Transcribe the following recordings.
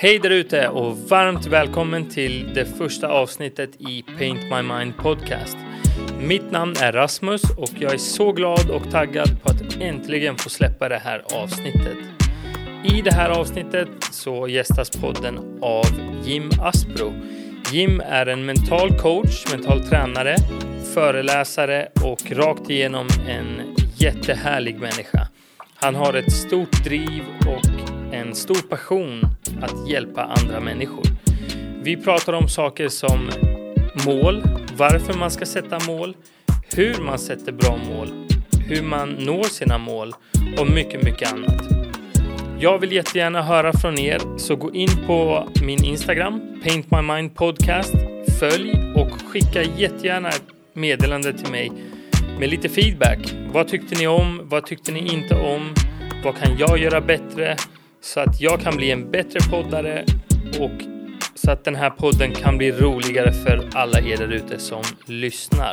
Hej där ute och varmt välkommen till det första avsnittet i Paint My Mind Podcast. Mitt namn är Rasmus och jag är så glad och taggad på att äntligen få släppa det här avsnittet. I det här avsnittet så gästas podden av Jim Aspro. Jim är en mental coach, mental tränare, föreläsare och rakt igenom en jättehärlig människa. Han har ett stort driv och en stor passion att hjälpa andra människor. Vi pratar om saker som mål, varför man ska sätta mål, hur man sätter bra mål, hur man når sina mål och mycket, mycket annat. Jag vill jättegärna höra från er, så gå in på min Instagram, Paint My Mind Podcast, följ och skicka jättegärna ett meddelande till mig med lite feedback. Vad tyckte ni om? Vad tyckte ni inte om? Vad kan jag göra bättre? Så att jag kan bli en bättre poddare och så att den här podden kan bli roligare för alla er där ute som lyssnar.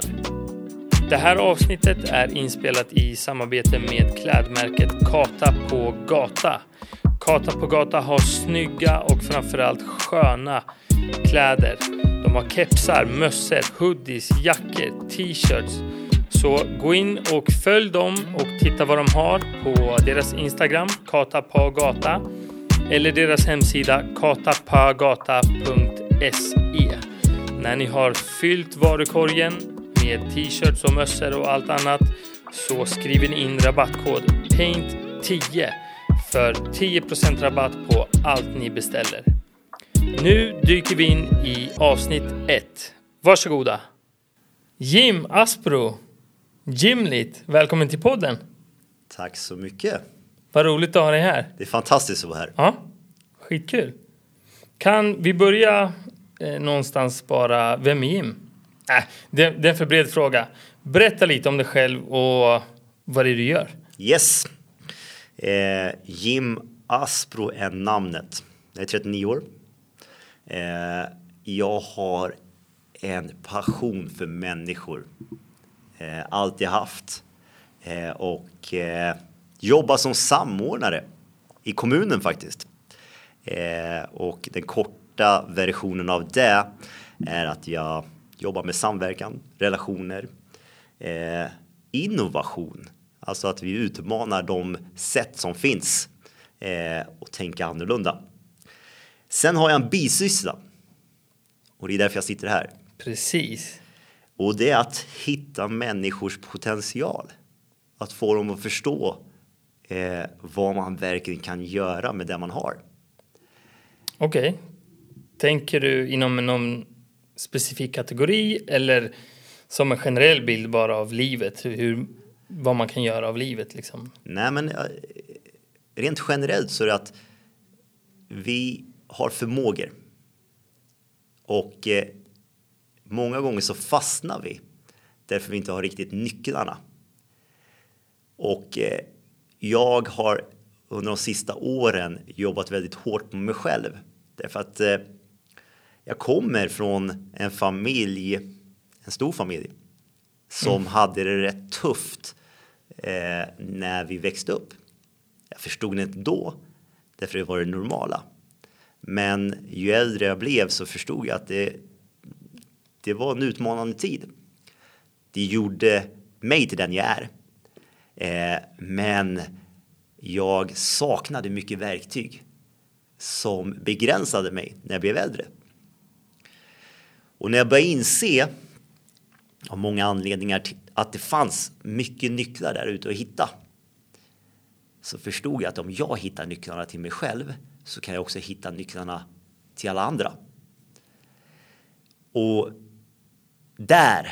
Det här avsnittet är inspelat i samarbete med klädmärket Kata på Gata. Kata på Gata har snygga och framförallt sköna kläder. De har kepsar, mössor, hoodies, jackor, t-shirts. Så gå in och följ dem och titta vad de har på deras Instagram, kata.pagata eller deras hemsida katapagata.se. När ni har fyllt varukorgen med t-shirts och mössor och allt annat så skriver ni in rabattkod PAINT10 för 10% rabatt på allt ni beställer. Nu dyker vi in i avsnitt 1. Varsågoda! Jim Aspro, Jimlit, välkommen till podden. Tack så mycket. Vad roligt att ha dig här. Det är fantastiskt att vara här. Ja, skitkul. Kan vi börja eh, någonstans bara, vem är Jim? Äh, det, det är en för bred fråga. Berätta lite om dig själv och vad det är du gör. Yes. Eh, Jim Aspro är namnet. Jag är 39 år. Eh, jag har en passion för människor. Eh, alltid haft. Eh, och eh, som samordnare i kommunen faktiskt. Eh, och den korta versionen av det är att jag jobbar med samverkan, relationer, eh, innovation. Alltså att vi utmanar de sätt som finns eh, och tänka annorlunda. Sen har jag en bisyssla och det är därför jag sitter här. Precis. Och det är att hitta människors potential. Att få dem att förstå eh, vad man verkligen kan göra med det man har. Okej. Okay. Tänker du inom någon specifik kategori eller som en generell bild bara av livet? Hur, vad man kan göra av livet liksom? Nej, men eh, rent generellt så är det att vi har förmågor. Och eh, många gånger så fastnar vi därför vi inte har riktigt nycklarna. Och eh, jag har under de sista åren jobbat väldigt hårt med mig själv. Därför att eh, jag kommer från en familj, en stor familj, som mm. hade det rätt tufft eh, när vi växte upp. Jag förstod det inte då, därför det var det normala. Men ju äldre jag blev så förstod jag att det, det var en utmanande tid. Det gjorde mig till den jag är. Eh, men jag saknade mycket verktyg som begränsade mig när jag blev äldre. Och när jag började inse av många anledningar att det fanns mycket nycklar där ute att hitta så förstod jag att om jag hittar nycklarna till mig själv så kan jag också hitta nycklarna till alla andra. Och där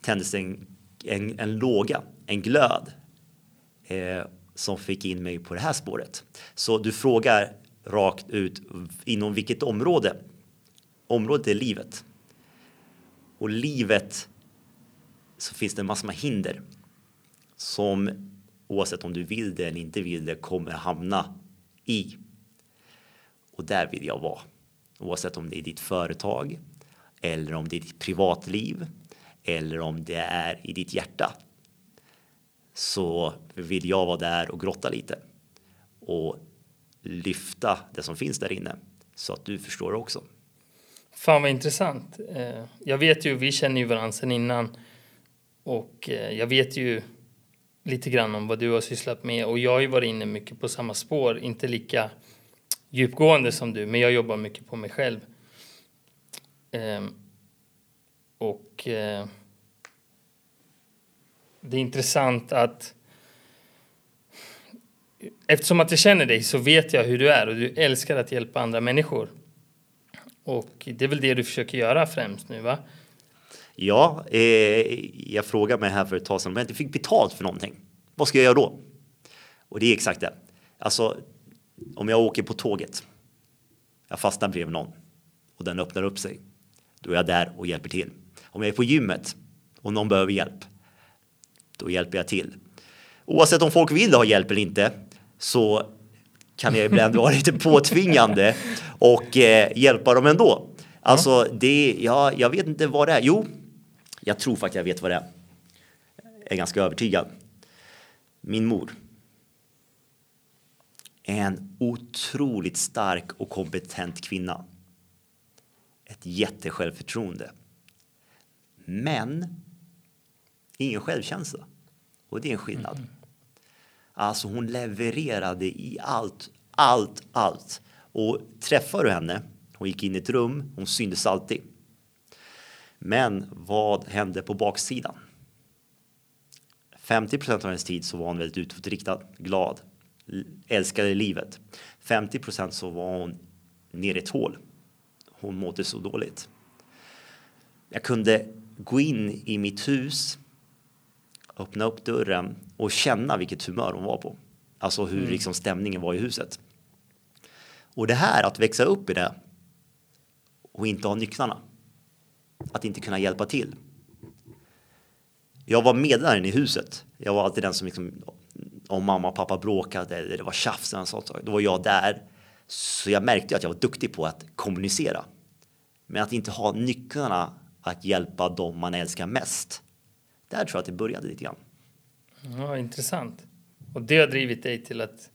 tändes en, en, en låga, en glöd eh, som fick in mig på det här spåret. Så du frågar rakt ut inom vilket område? Området är livet. Och livet så finns det en massa hinder som oavsett om du vill det eller inte vill det kommer hamna i. Och där vill jag vara. Oavsett om det är ditt företag eller om det är ditt privatliv eller om det är i ditt hjärta så vill jag vara där och grotta lite och lyfta det som finns där inne så att du förstår också. Fan vad intressant. Eh, jag vet ju, vi känner ju varandra sedan innan och eh, jag vet ju lite grann om vad du har sysslat med och jag har ju varit inne mycket på samma spår, inte lika djupgående som du, men jag jobbar mycket på mig själv. Ehm, och eh, det är intressant att eftersom att jag känner dig så vet jag hur du är och du älskar att hjälpa andra människor. Och det är väl det du försöker göra främst nu, va? Ja, eh, jag frågade mig här för ett tag sedan om jag inte fick betalt för någonting. Vad ska jag göra då? Och det är exakt det. Alltså, om jag åker på tåget. Jag fastnar bredvid någon och den öppnar upp sig. Då är jag där och hjälper till. Om jag är på gymmet och någon behöver hjälp. Då hjälper jag till. Oavsett om folk vill ha hjälp eller inte så kan jag ibland vara lite påtvingande och eh, hjälpa dem ändå. Alltså, det, ja, jag vet inte vad det är. Jo, jag tror faktiskt jag vet vad det är. Jag är ganska övertygad. Min mor. En otroligt stark och kompetent kvinna. Ett jättesjälvförtroende. Men ingen självkänsla. Och det är en skillnad. Mm. Alltså hon levererade i allt, allt, allt. Och träffar du henne, hon gick in i ett rum, hon syntes alltid. Men vad hände på baksidan? 50 procent av hennes tid så var hon väldigt utåtriktad, glad, älskade livet. 50 procent så var hon nere i ett hål. Hon mådde så dåligt. Jag kunde gå in i mitt hus, öppna upp dörren och känna vilket humör hon var på. Alltså hur mm. liksom stämningen var i huset. Och det här att växa upp i det och inte ha nycklarna. Att inte kunna hjälpa till. Jag var medlaren i huset. Jag var alltid den som liksom, om mamma och pappa bråkade eller det var tjafs eller sånt, då var jag där. Så jag märkte att jag var duktig på att kommunicera. Men att inte ha nycklarna att hjälpa dem man älskar mest. Där tror jag att det började lite grann. Ja, intressant. Och det har drivit dig till att,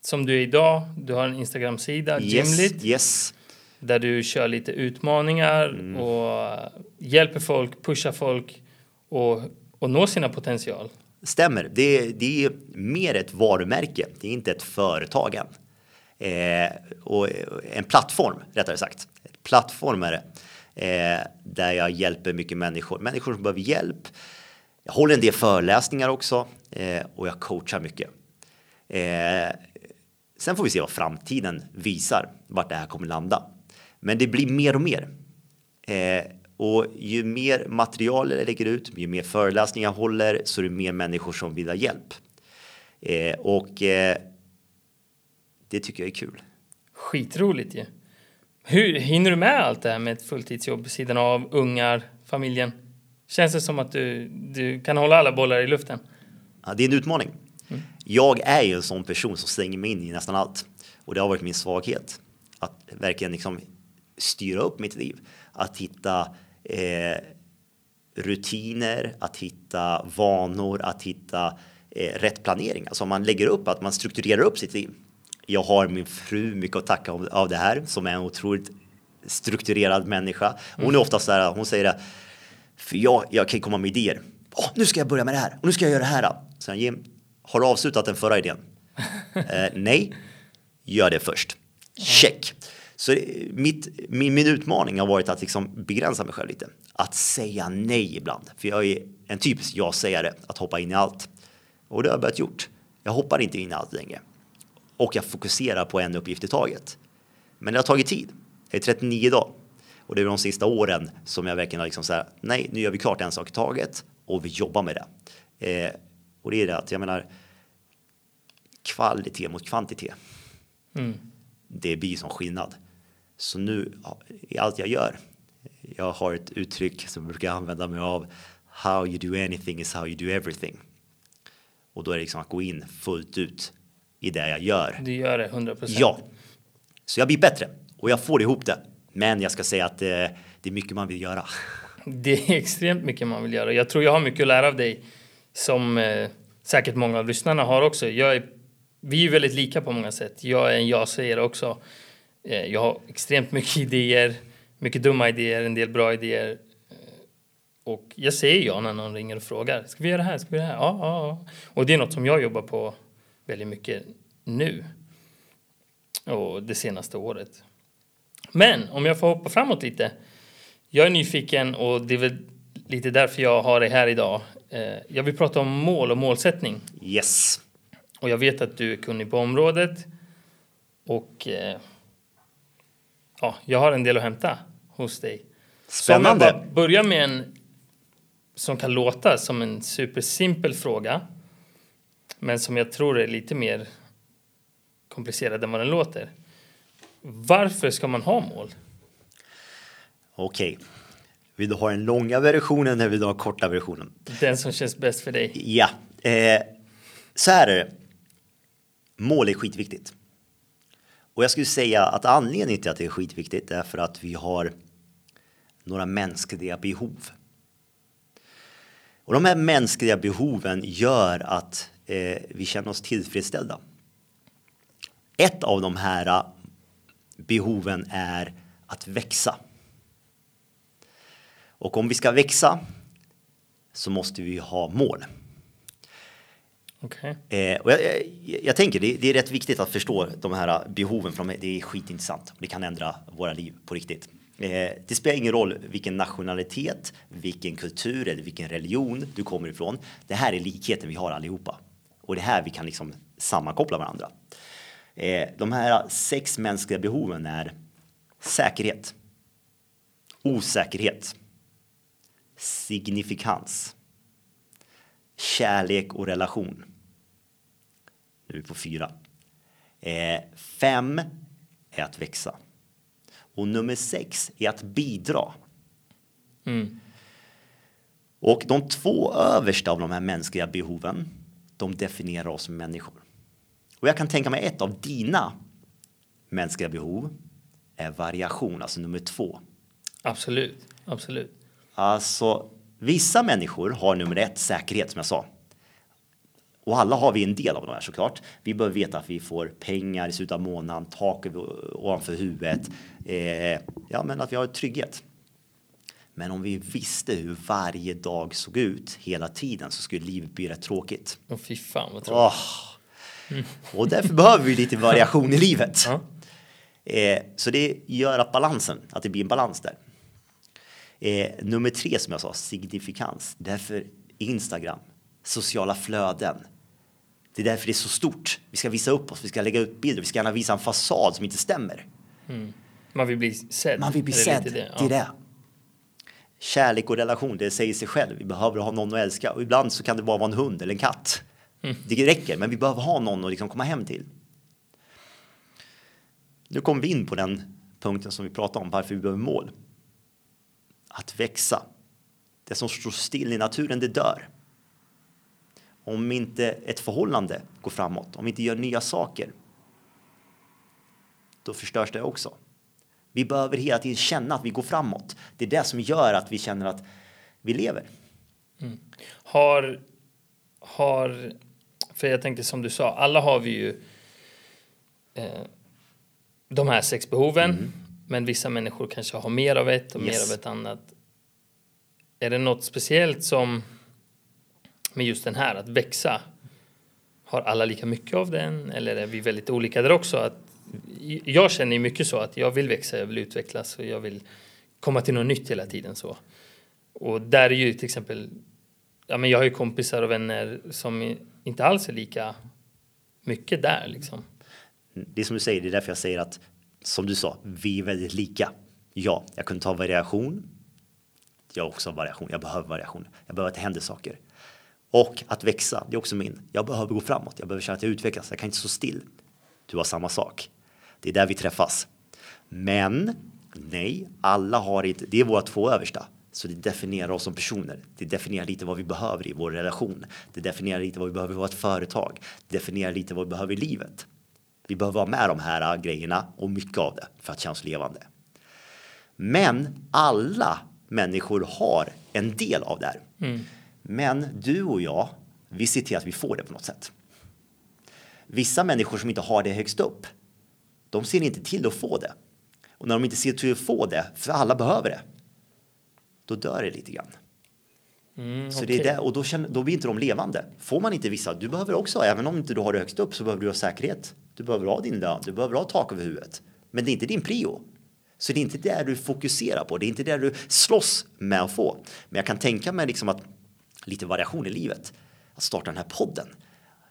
som du är idag, du har en Instagram-sida, yes, Gymlit. Yes. Där du kör lite utmaningar mm. och hjälper folk, pushar folk och, och nå sina potential. Stämmer. Det, det är mer ett varumärke. Det är inte ett företag än. Eh, och en plattform, rättare sagt. Plattform är det. Eh, där jag hjälper mycket människor. Människor som behöver hjälp. Jag håller en del föreläsningar också eh, och jag coachar mycket. Eh, sen får vi se vad framtiden visar, vart det här kommer landa. Men det blir mer och mer. Eh, och ju mer material jag lägger ut, ju mer föreläsningar jag håller, så är det mer människor som vill ha hjälp. Eh, och eh, det tycker jag är kul. Skitroligt ju. Ja. Hur hinner du med allt det här med ett fulltidsjobb vid sidan av ungar, familjen? Känns det som att du, du kan hålla alla bollar i luften? Ja, det är en utmaning. Mm. Jag är ju en sån person som slänger mig in i nästan allt och det har varit min svaghet att verkligen liksom styra upp mitt liv, att hitta eh, rutiner, att hitta vanor, att hitta eh, rätt planering. Alltså om man lägger upp, att man strukturerar upp sitt liv. Jag har min fru mycket att tacka av, av det här som är en otroligt strukturerad människa. Hon är mm. ofta så här, hon säger det, för jag, jag kan komma med idéer. Oh, nu ska jag börja med det här och nu ska jag göra det här. Sen Jim, har du avslutat den förra idén? eh, nej, gör det först. Check. Så mitt, min, min utmaning har varit att liksom begränsa mig själv lite. Att säga nej ibland. För jag är en typisk ja-sägare, att hoppa in i allt. Och det har jag börjat gjort. Jag hoppar inte in i allt längre. Och jag fokuserar på en uppgift i taget. Men det har tagit tid. Jag är 39 idag. Och det är de sista åren som jag verkligen har liksom så här, nej, nu gör vi klart en sak i taget och vi jobbar med det. Eh, och det är det att jag menar kvalitet mot kvantitet. Mm. Det blir som skillnad. Så nu i allt jag gör. Jag har ett uttryck som jag brukar använda mig av. How you do anything is how you do everything. Och då är det liksom att gå in fullt ut i det jag gör. Du gör det 100 procent. Ja, så jag blir bättre och jag får ihop det. Men jag ska säga att det, eh, det är mycket man vill göra. Det är extremt mycket man vill göra. Jag tror jag har mycket att lära av dig som eh, säkert många av lyssnarna har också. Jag är, vi är väldigt lika på många sätt. Jag är en ja-sägare också Eh, jag har extremt mycket idéer, mycket dumma idéer, en del bra idéer. Eh, och jag säger ja när någon ringer och frågar. Ska vi göra det här? Ska vi göra det här? Ja, ja, ja. Och det är något som jag jobbar på väldigt mycket nu. Och det senaste året. Men om jag får hoppa framåt lite. Jag är nyfiken och det är väl lite därför jag har det här idag. Eh, jag vill prata om mål och målsättning. Yes. Och jag vet att du är kunnig på området. Och eh, ja, jag har en del att hämta hos dig. Spännande. Så om jag bara börjar med en som kan låta som en supersimpel fråga. Men som jag tror är lite mer komplicerad än vad den låter. Varför ska man ha mål? Okej. Vill du ha den långa versionen eller vill du ha den korta versionen? Den som känns bäst för dig. Ja, eh, så här är det. Mål är skitviktigt. Och jag skulle säga att anledningen till att det är skitviktigt är för att vi har några mänskliga behov. Och de här mänskliga behoven gör att eh, vi känner oss tillfredsställda. Ett av de här eh, behoven är att växa. Och om vi ska växa så måste vi ha mål. Okej. Eh, och jag, jag, jag tänker det, det är rätt viktigt att förstå de här behoven för de, det är skitintressant. Det kan ändra våra liv på riktigt. Eh, det spelar ingen roll vilken nationalitet, vilken kultur eller vilken religion du kommer ifrån. Det här är likheten vi har allihopa och det här vi kan liksom sammankoppla varandra. Eh, de här sex mänskliga behoven är säkerhet, osäkerhet, signifikans, kärlek och relation. Nu är vi på fyra. Eh, fem är att växa. Och nummer sex är att bidra. Mm. Och de två översta av de här mänskliga behoven, de definierar oss som människor. Och jag kan tänka mig ett av dina mänskliga behov är variation, alltså nummer två. Absolut. Absolut. Alltså, vissa människor har nummer ett säkerhet som jag sa. Och alla har vi en del av de här såklart. Vi behöver veta att vi får pengar i slutet av månaden, tak ovanför huvudet. Eh, ja, men att vi har trygghet. Men om vi visste hur varje dag såg ut hela tiden så skulle livet bli rätt tråkigt. Och fy fan vad tråkigt. Åh. Och därför behöver vi lite variation i livet. Ja. Eh, så det gör att balansen, att det blir en balans där. Eh, nummer tre som jag sa, signifikans. Därför Instagram, sociala flöden. Det är därför det är så stort. Vi ska visa upp oss, vi ska lägga ut bilder, vi ska gärna visa en fasad som inte stämmer. Man vill bli sedd. Man vill bli Är det sedd, lite det, är det. Kärlek och relation, det säger sig själv. Vi behöver ha någon att älska och ibland så kan det bara vara en hund eller en katt. Det räcker, men vi behöver ha någon att liksom komma hem till. Nu kommer vi in på den punkten som vi pratade om, varför vi behöver mål. Att växa. Det som står still i naturen, det dör. Om inte ett förhållande går framåt, om vi inte gör nya saker, då förstörs det också. Vi behöver hela tiden känna att vi går framåt. Det är det som gör att vi känner att vi lever. Har, har, för jag tänkte som du sa, alla har vi ju eh, de här sex behoven, men vissa människor kanske har mer av ett och Yes. mer av ett annat. Är det något speciellt som med just den här, att växa? Har alla lika mycket av den eller är vi väldigt olika där också? Att, jag känner ju mycket så att jag vill växa, jag vill utvecklas och jag vill komma till något nytt hela tiden så. Och där är ju till exempel, ja men jag har ju kompisar och vänner som inte alls är lika mycket där liksom. Det är som du säger, det är därför jag säger att som du sa, vi är väldigt lika. Ja, jag kunde ta variation. Jag har också variation. Jag behöver variation. Jag behöver att det händer saker. Och att växa, det är också min. Jag behöver gå framåt. Jag behöver känna att jag utvecklas. Jag kan inte stå still. Du har samma sak. Det är där vi träffas. Men nej, alla har inte. Det är våra två översta. Så det definierar oss som personer. Det definierar lite vad vi behöver i vår relation. Det definierar lite vad vi behöver i vårt företag. Det definierar lite vad vi behöver i livet. Vi behöver vara med de här äh, grejerna och mycket av det för att känna oss levande. Men alla människor har en del av det här. Men du och jag, vi ser till att vi får det på något sätt. Vissa människor som inte har det högst upp, de ser inte till att få det. Och när de inte ser till att få det, för alla behöver det, då dör det lite grann. Mm, Så det är det, och då, känner, då blir inte de levande. Får man inte vissa, du behöver också, även om inte du har det högst upp, så behöver du ha säkerhet. Du behöver ha din lön, du behöver ha tak över huvudet. Men det är inte din prio. Så det är inte det du fokuserar på, det är inte det du slåss med att få. Men jag kan tänka mig liksom att lite variation i livet. Att starta den här podden,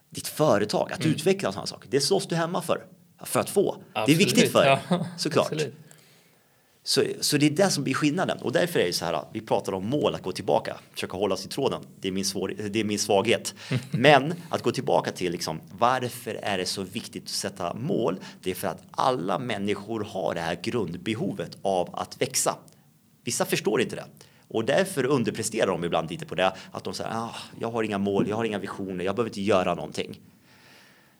ditt företag, att utveckla sådana saker. Det slåss du hemma för, för att få. Det är Absolut, viktigt för ja. såklart. Absolut. Så, så det är det som blir skillnaden och därför är det så här. Vi pratar om mål att gå tillbaka, försöka hålla sig i tråden. Det är min, svår, det är min svaghet. Men att gå tillbaka till liksom, varför är det så viktigt att sätta mål? Det är för att alla människor har det här grundbehovet av att växa. Vissa förstår inte det och därför underpresterar de ibland lite på det. Att de säger, ah, jag har inga mål, jag har inga visioner, jag behöver inte göra någonting.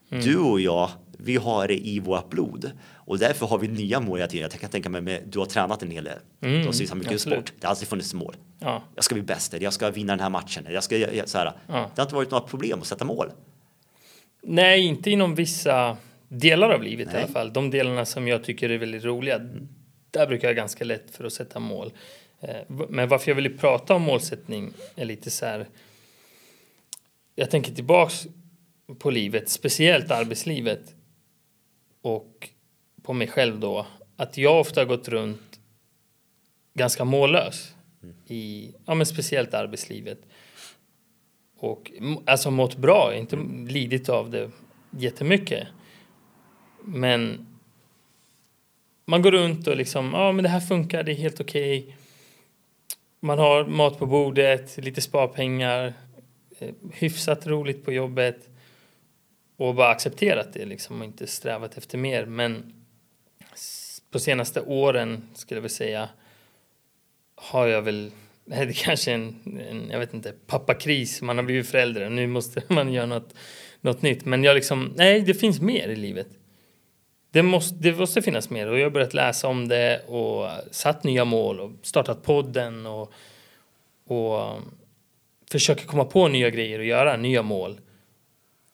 Du och jag, vi har det i vårt blod och därför har vi nya mål hela tiden. Jag kan tänka mig, med, du har tränat en hel del. du har sysslat mycket absolut. sport. Det har alltid funnits mål. Ja. Jag ska bli bäst, jag ska vinna den här matchen. Jag ska, jag, så här. Ja. Det har inte varit några problem att sätta mål. Nej, inte inom vissa delar av livet i Nej. alla fall. De delarna som jag tycker är väldigt roliga. Där brukar jag ganska lätt för att sätta mål. Eh, Men varför jag ville prata om målsättning är lite så här. Jag tänker tillbaks på livet, speciellt arbetslivet. Och på mig själv då. Att jag ofta gått runt ganska mållös. I, ja men speciellt arbetslivet. Och alltså mått bra, inte lidit av det jättemycket. Men man går runt och liksom, ja men det här funkar, det är helt okej. Man har mat på bordet, lite sparpengar, eh, hyfsat roligt på jobbet. Och bara accepterat det liksom och inte strävat efter mer. Men på senaste åren skulle jag väl säga har jag väl, det är kanske en, en jag vet inte, pappakris, man har blivit förälder och nu måste man göra något, något nytt. Men jag liksom, nej det finns mer i livet. Det måste, det måste finnas mer och jag har börjat läsa om det och satt nya mål och startat podden och, och försöker komma på nya grejer och göra nya mål.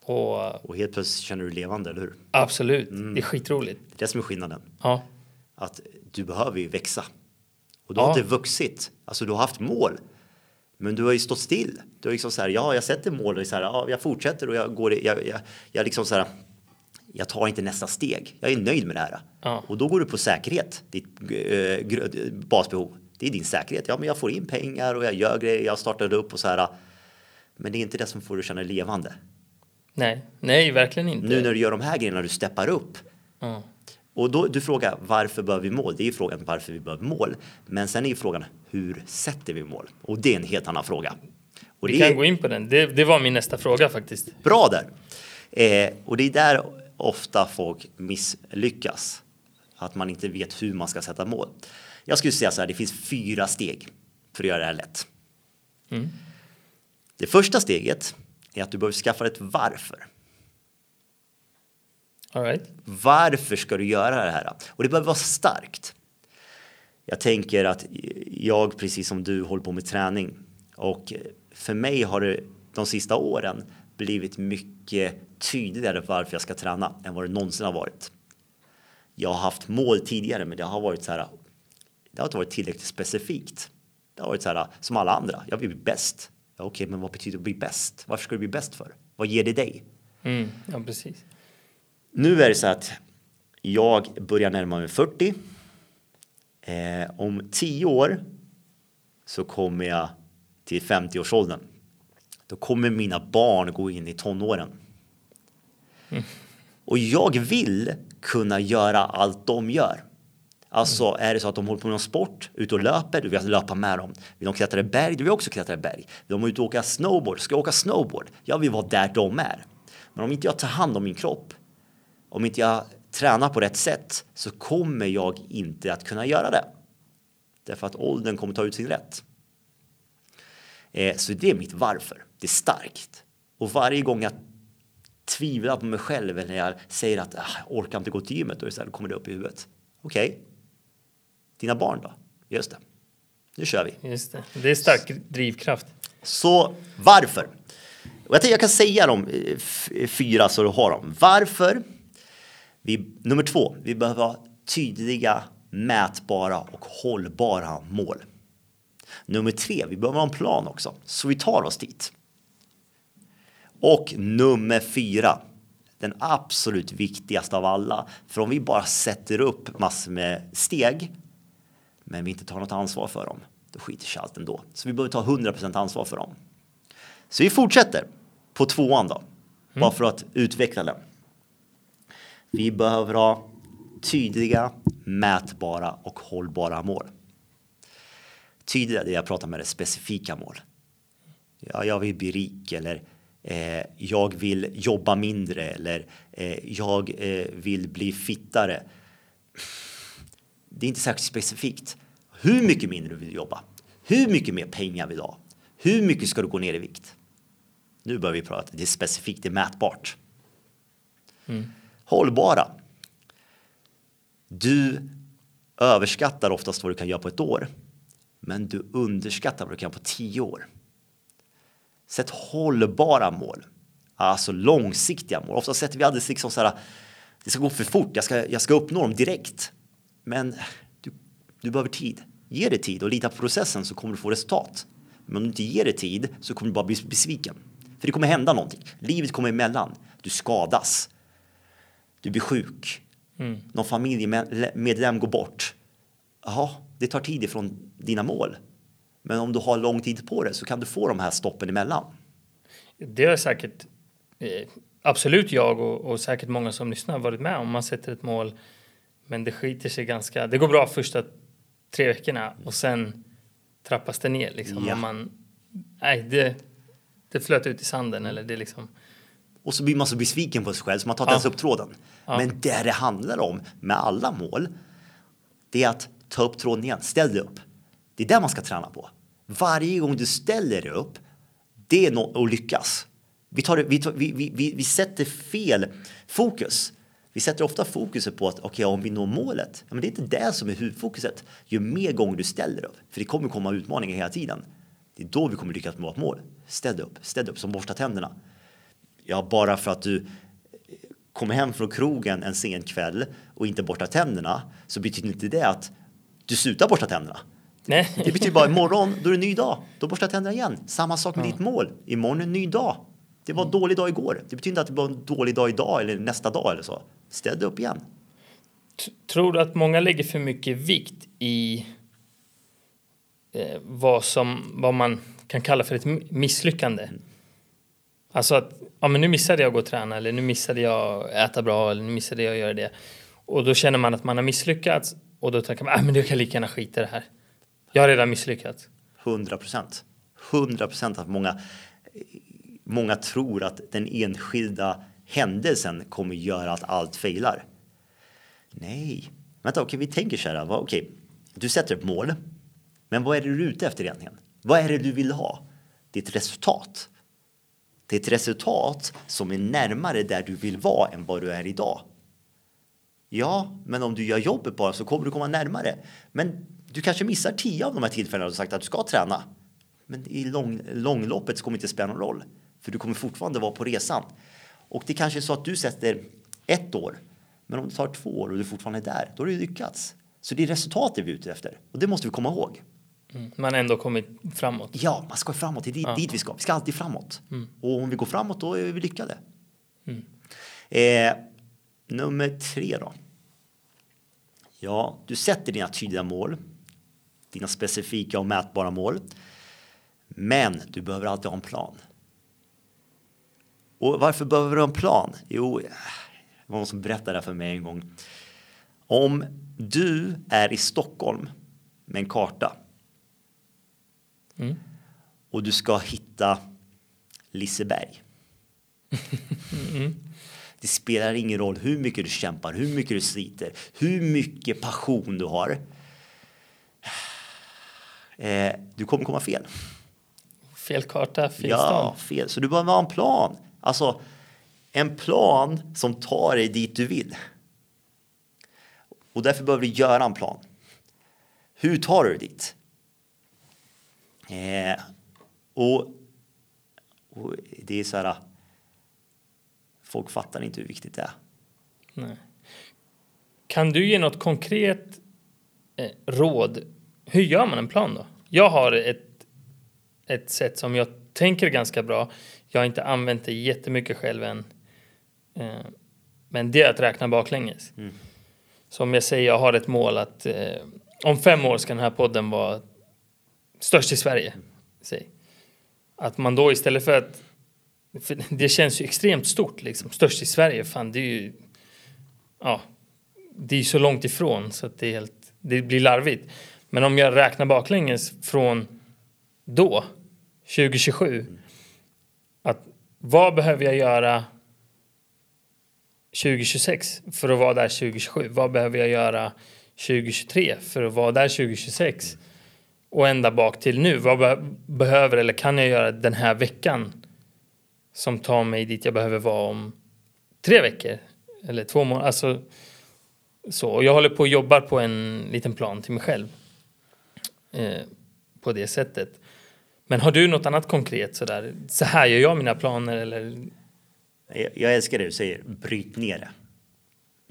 Och Och helt plötsligt känner du dig levande, eller hur? absolut, det är skitroligt. Det är det som är skillnaden. Ja, Att du behöver ju växa. Och du har Ja. inte vuxit. Alltså du har haft mål. Men du har ju stått still. Du har liksom så här, ja, jag sätter mål och så här, ja, jag fortsätter och jag går, jag, jag, jag liksom så här, jag tar inte nästa steg. Jag är nöjd med det här. Ja. Och då går du på säkerhet, ditt gr- basbehov. Det är din säkerhet. Ja, men jag får in pengar och jag gör grejer, jag startar upp och så här. Men det är inte det som får dig känna dig levande. Nej, nej verkligen inte. Nu när du gör de här grejerna, du steppar upp. Ja. Och då, du frågar varför behöver vi mål? Det är frågan varför vi behöver mål. Men sen är frågan hur sätter vi mål? Och det är en helt annan fråga. Och Vi kan är gå in på den. Det, det var min nästa fråga faktiskt. bra där. Eh, och det är där ofta folk misslyckas. Att man inte vet hur man ska sätta mål. Jag skulle säga så här, det finns fyra steg för att göra det här lätt. Mm. Det första steget är att du behöver skaffa ett varför. Right. Varför ska du göra det här? Och det behöver vara starkt. Jag tänker att jag, precis som du, håller på med träning. Och för mig har det de sista åren blivit mycket tydligare varför jag ska träna än vad det någonsin har varit. Jag har haft mål tidigare, men det har varit så här. Det har inte varit tillräckligt specifikt. Det har varit så här som alla andra. Jag vill bli bäst. Ja, Okej, men vad betyder att bli bäst? Varför ska du bli bäst för? Vad ger det dig? Mm, ja, precis. Nu är det så att jag börjar närma mig 40. Eh, om 10 år så kommer jag till 50-årsåldern. Då kommer mina barn gå in i tonåren. Och jag vill kunna göra allt de gör. Alltså är det så att de håller på med någon sport, ute och löper, då vill jag löpa med dem. Vill de klättra i berg, då vill jag också klättra i berg. Vill de ut och åka snowboard, ska jag åka snowboard. Jag vill vara där de är. Men om inte jag tar hand om min kropp, om inte jag tränar på rätt sätt så kommer jag inte att kunna göra det. Därför att åldern kommer ta ut sin rätt. Eh, så det är mitt varför. Det är starkt. Och varje gång jag tvivlar på mig själv eller jag säger att ah, jag orkar inte gå till gymmet, då är det så här, då kommer det upp i huvudet. Okej, dina barn då? Just det, nu kör vi. Just det. Det är stark drivkraft. Så varför? Och jag, tänkte, jag kan säga de eh, fyra så du har dem. Varför? Vi, nummer två, vi behöver ha tydliga, mätbara och hållbara mål. Nummer tre, vi behöver ha en plan också, så vi tar oss dit. Och nummer fyra, den absolut viktigaste av alla. För om vi bara sätter upp massor med steg, men vi inte tar något ansvar för dem, då skiter sig allt ändå. Så vi behöver ta 100% ansvar för dem. Så vi fortsätter på tvåan då, bara för att utveckla den. Vi behöver ha tydliga, mätbara och hållbara mål. Tydliga, det jag pratar med är specifika mål. Ja, jag vill bli rik eller eh, jag vill jobba mindre eller eh, jag eh, vill bli fittare. Det är inte särskilt specifikt. Hur mycket mindre vill du jobba? Hur mycket mer pengar vill du ha? Hur mycket ska du gå ner i vikt? Nu börjar vi prata, det är specifikt, det är mätbart. Mm. Hållbara. Du överskattar oftast vad du kan göra på ett år, men du underskattar vad du kan göra på tio år. Sätt hållbara mål, alltså långsiktiga mål. Ofta sätter vi alldeles liksom så här, det ska gå för fort, jag ska, jag ska uppnå dem direkt. Men du, du behöver tid. Ge det tid och lita på processen så kommer du få resultat. Men om du inte ger det tid så kommer du bara bli besviken. För det kommer hända någonting. Livet kommer emellan. Du skadas. Du blir sjuk. Mm. Någon familjemedlem går bort. Jaha, det tar tid ifrån dina mål. Men om du har lång tid på det så kan du få de här stoppen emellan. Det är säkert eh, absolut jag och, och, säkert många som lyssnar varit med om. Man sätter ett mål men det skiter sig ganska. Det går bra första tre veckorna och sen trappas det ner liksom. Ja. man, nej, det, det flöt ut i sanden eller det liksom. Och så blir man så besviken på sig själv så man tar inte ja. ens upp tråden. Ja. Men det det handlar om med alla mål, det är att ta upp tråden igen, ställ dig upp. Det är det man ska träna på. Varje gång du ställer dig upp, det är att lyckas. Vi, tar, vi, tar, vi, vi, vi sätter fel fokus. Vi sätter ofta fokuset på att okay, om vi når målet, men det är inte det som är huvudfokuset. Ju mer gånger du ställer upp, för det kommer komma utmaningar hela tiden. Det är då vi kommer lyckas med vårt mål. Ställ upp, ställ upp som borsta tänderna. Ja, bara för att du kommer hem från krogen en sen kväll och inte borstar tänderna så betyder inte det att du slutar borsta tänderna. Nej. Det betyder bara imorgon, då är det en ny dag. Då borstar tänderna igen. Samma sak med ja. ditt mål. Imorgon är en ny dag. Det var en dålig dag igår. Det betyder inte att det var en dålig dag idag eller nästa dag eller så. Ställ dig upp igen. Tror du att många lägger för mycket vikt i eh, vad, som, vad man kan kalla för ett misslyckande? Mm. Alltså att ja, men nu missade jag att gå och träna eller nu missade jag äta bra eller nu missade jag att göra det. Och då känner man att man har misslyckats och då tänker man att ah, men du kan lika gärna skita i det här. Jag har redan misslyckats. 100 procent. 100 procent att många, många tror att den enskilda händelsen kommer göra att allt failar. Nej, vänta, okej, vi tänker så här. Okej, du sätter ett mål, men vad är det du är ute efter egentligen? Vad är det du vill ha? Det är ett resultat. Det är ett resultat som är närmare där du vill vara än vad du är idag. Ja, men om du gör jobbet bara så kommer du komma närmare. Men du kanske missar tio av de här tillfällena du sagt att du ska träna. Men i lång, långloppet så kommer det inte spela någon roll. För du kommer fortfarande vara på resan. Och det kanske är så att du sätter ett år. Men om det tar två år och du fortfarande är där, då har du lyckats. Så det är resultatet vi är ute efter. Och det måste vi komma ihåg. Mm. Man ändå kommit framåt. Ja, man ska framåt. Det är dit, ja. dit vi ska. Vi ska alltid framåt. Mm. Och om vi går framåt, då är vi lyckade. Mm. Eh, nummer tre då. Ja, du sätter dina tydliga mål dina specifika och mätbara mål. Men du behöver alltid ha en plan. Och varför behöver du en plan? Jo, det var någon som berättade det för mig en gång. Om du är i Stockholm med en karta mm. och du ska hitta Liseberg. mm. Det spelar ingen roll hur mycket du kämpar, hur mycket du sliter, hur mycket passion du har eh, du kommer komma fel. Fel karta, fel Ja, stånd. fel. Så du behöver ha en plan. Alltså en plan som tar dig dit du vill. Och därför behöver du göra en plan. Hur tar du dig dit? Eh, och, och, det är så här. Folk fattar inte hur viktigt det är. Nej. Kan du ge något konkret eh, råd? Hur gör man en plan då? Jag har ett, ett sätt som jag tänker ganska bra. Jag har inte använt det jättemycket själv än. Eh, men det är att räkna baklänges. Mm. Så om jag säger jag har ett mål att eh, om fem år ska den här podden vara störst i Sverige. Säg. Att man då istället för att för det känns ju extremt stort liksom. Störst i Sverige, fan det är ju ja, det är så långt ifrån så att det, är helt, det blir larvigt. Men om jag räknar baklänges från då, 2027, att vad behöver jag göra 2026 för att vara där 2027? Vad behöver jag göra 2023 för att vara där 2026? Och ända bak till nu, vad be behöver eller kan jag göra den här veckan som tar mig dit jag behöver vara om tre veckor eller två månader? Alltså, så. Och jag håller på och jobbar på en liten plan till mig själv eh, på det sättet. Men har du något annat konkret sådär? Så här gör jag mina planer eller? Jag, jag älskar det du säger, bryt ner det.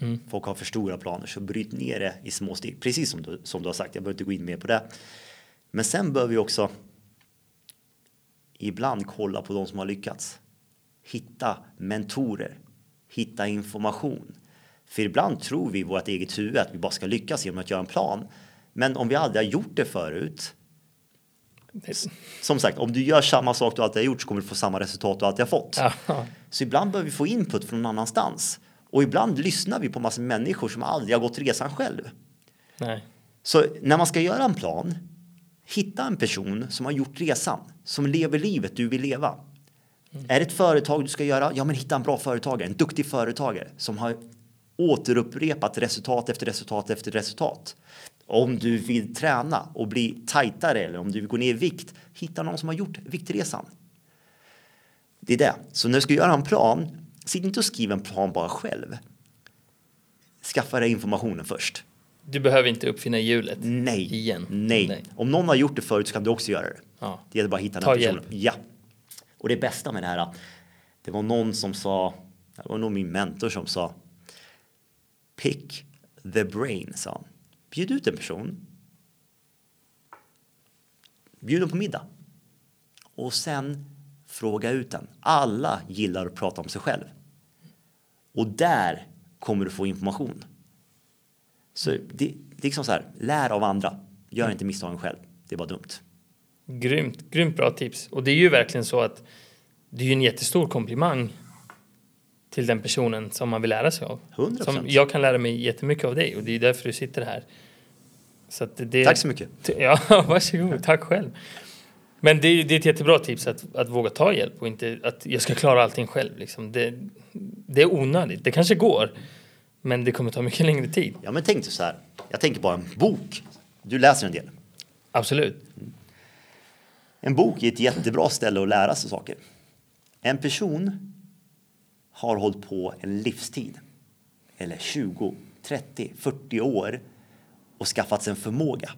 Mm. Folk har för stora planer, så bryt ner det i små steg. Precis som du, som du har sagt, jag behöver inte gå in mer på det. Men sen bör vi också ibland kolla på de som har lyckats. Hitta mentorer, hitta information. För ibland tror vi i vårt eget huvud att vi bara ska lyckas genom att göra en plan. Men om vi aldrig har gjort det förut. Som sagt, om du gör samma sak du alltid har gjort så kommer du få samma resultat du alltid har fått. Aha. Så ibland behöver vi få input från någon annanstans. Och ibland lyssnar vi på massor med människor som aldrig har gått resan själv. Nej. Så när man ska göra en plan, hitta en person som har gjort resan, som lever livet du vill leva. Mm. Är det ett företag du ska göra? Ja, men hitta en bra företagare, en duktig företagare som har återupprepat resultat efter resultat efter resultat. Om du vill träna och bli tajtare eller om du vill gå ner i vikt, hitta någon som har gjort viktresan. Det är det. Så när du ska göra en plan, sitt inte och skriv en plan bara själv. Skaffa dig informationen först. Du behöver inte uppfinna hjulet nej, igen. Nej. nej. Om någon har gjort det förut så kan du också göra det. Ja. Det gäller bara att hitta den Ta personen. Hjälp. Ja. Och det bästa med det här, det var någon som sa, det var nog min mentor som sa, pick the brain, sa han. Bjud ut en person. Bjud dem på middag. Och sen fråga ut den. Alla gillar att prata om sig själv. Och där kommer du få information. Så det, det är liksom så här, lär av andra. Gör inte misstagen själv. Det är bara dumt. Grymt, grymt bra tips. Och det är ju verkligen så att det är ju en jättestor komplimang till den personen som man vill lära sig av. 100%. Som jag kan lära mig jättemycket av dig och det är därför du sitter här. Så det, Tack så mycket. Ja, varsågod. Tack själv. Men det är, det är ett jättebra tips att, att våga ta hjälp och inte att jag ska klara allting själv. Liksom. Det, det är onödigt. Det kanske går, men det kommer ta mycket längre tid. Ja, men tänk så här. Jag tänker på en bok. Du läser en del. Absolut. En bok är ett jättebra ställe att lära sig saker. En person har hållit på en livstid eller 20, 30, 40 år och skaffat sig en förmåga.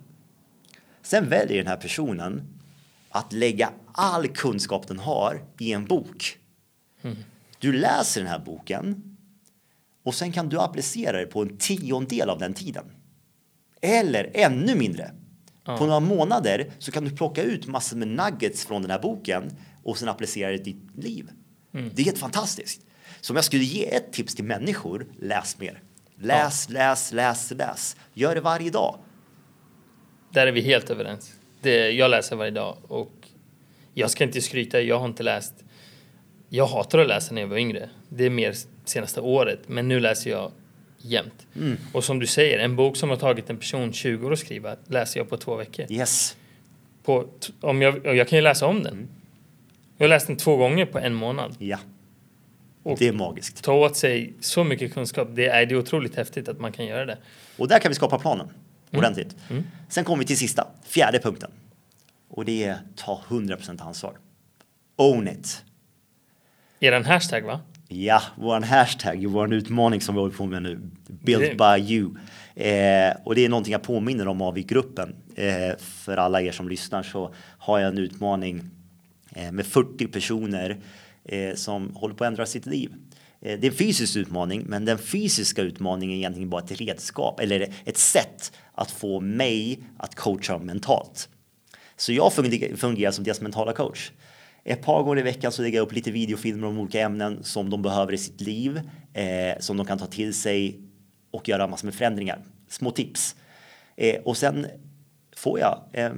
Sen väljer den här personen att lägga all kunskap den har i en bok. Mm. Du läser den här boken och sen kan du applicera det på en tiondel av den tiden. Eller ännu mindre. På några månader så kan du plocka ut massor med nuggets från den här boken och sen applicera det i ditt liv. Mm. Det är helt fantastiskt. Så om jag skulle ge ett tips till människor, läs mer. Läs, ja. läs, läs, läs. Gör det varje dag. Där är vi helt överens. Det, jag läser varje dag och jag ska inte skryta, jag har inte läst. Jag hatar att läsa när jag var yngre. Det är mer senaste året, men nu läser jag jämt. Mm. Och som du säger, en bok som har tagit en person 20 år att skriva läser jag på två veckor. Yes. På, om jag, jag kan ju läsa om den. Mm. Jag läst den två gånger på en månad. Ja. Och det är magiskt. Ta åt sig så mycket kunskap. Det är, det är otroligt häftigt att man kan göra det. Och där kan vi skapa planen mm. ordentligt. Mm. Sen kommer vi till sista, fjärde punkten. Och det är ta 100% ansvar. Own it. Är det en hashtag va? Ja, vår hashtag, vår utmaning som vi håller på med nu. Built by you. Eh, och det är någonting jag påminner om av i gruppen. Eh, för alla er som lyssnar så har jag en utmaning eh, med 40 personer eh, som håller på att ändra sitt liv. Eh, det är en fysisk utmaning, men den fysiska utmaningen är egentligen bara ett redskap eller ett sätt att få mig att coacha mentalt. Så jag fungerar som deras mentala coach. Ett par gånger i veckan så lägger jag upp lite videofilmer om olika ämnen som de behöver i sitt liv, eh, som de kan ta till sig och göra massor med förändringar. Små tips. Eh, och sen får jag eh,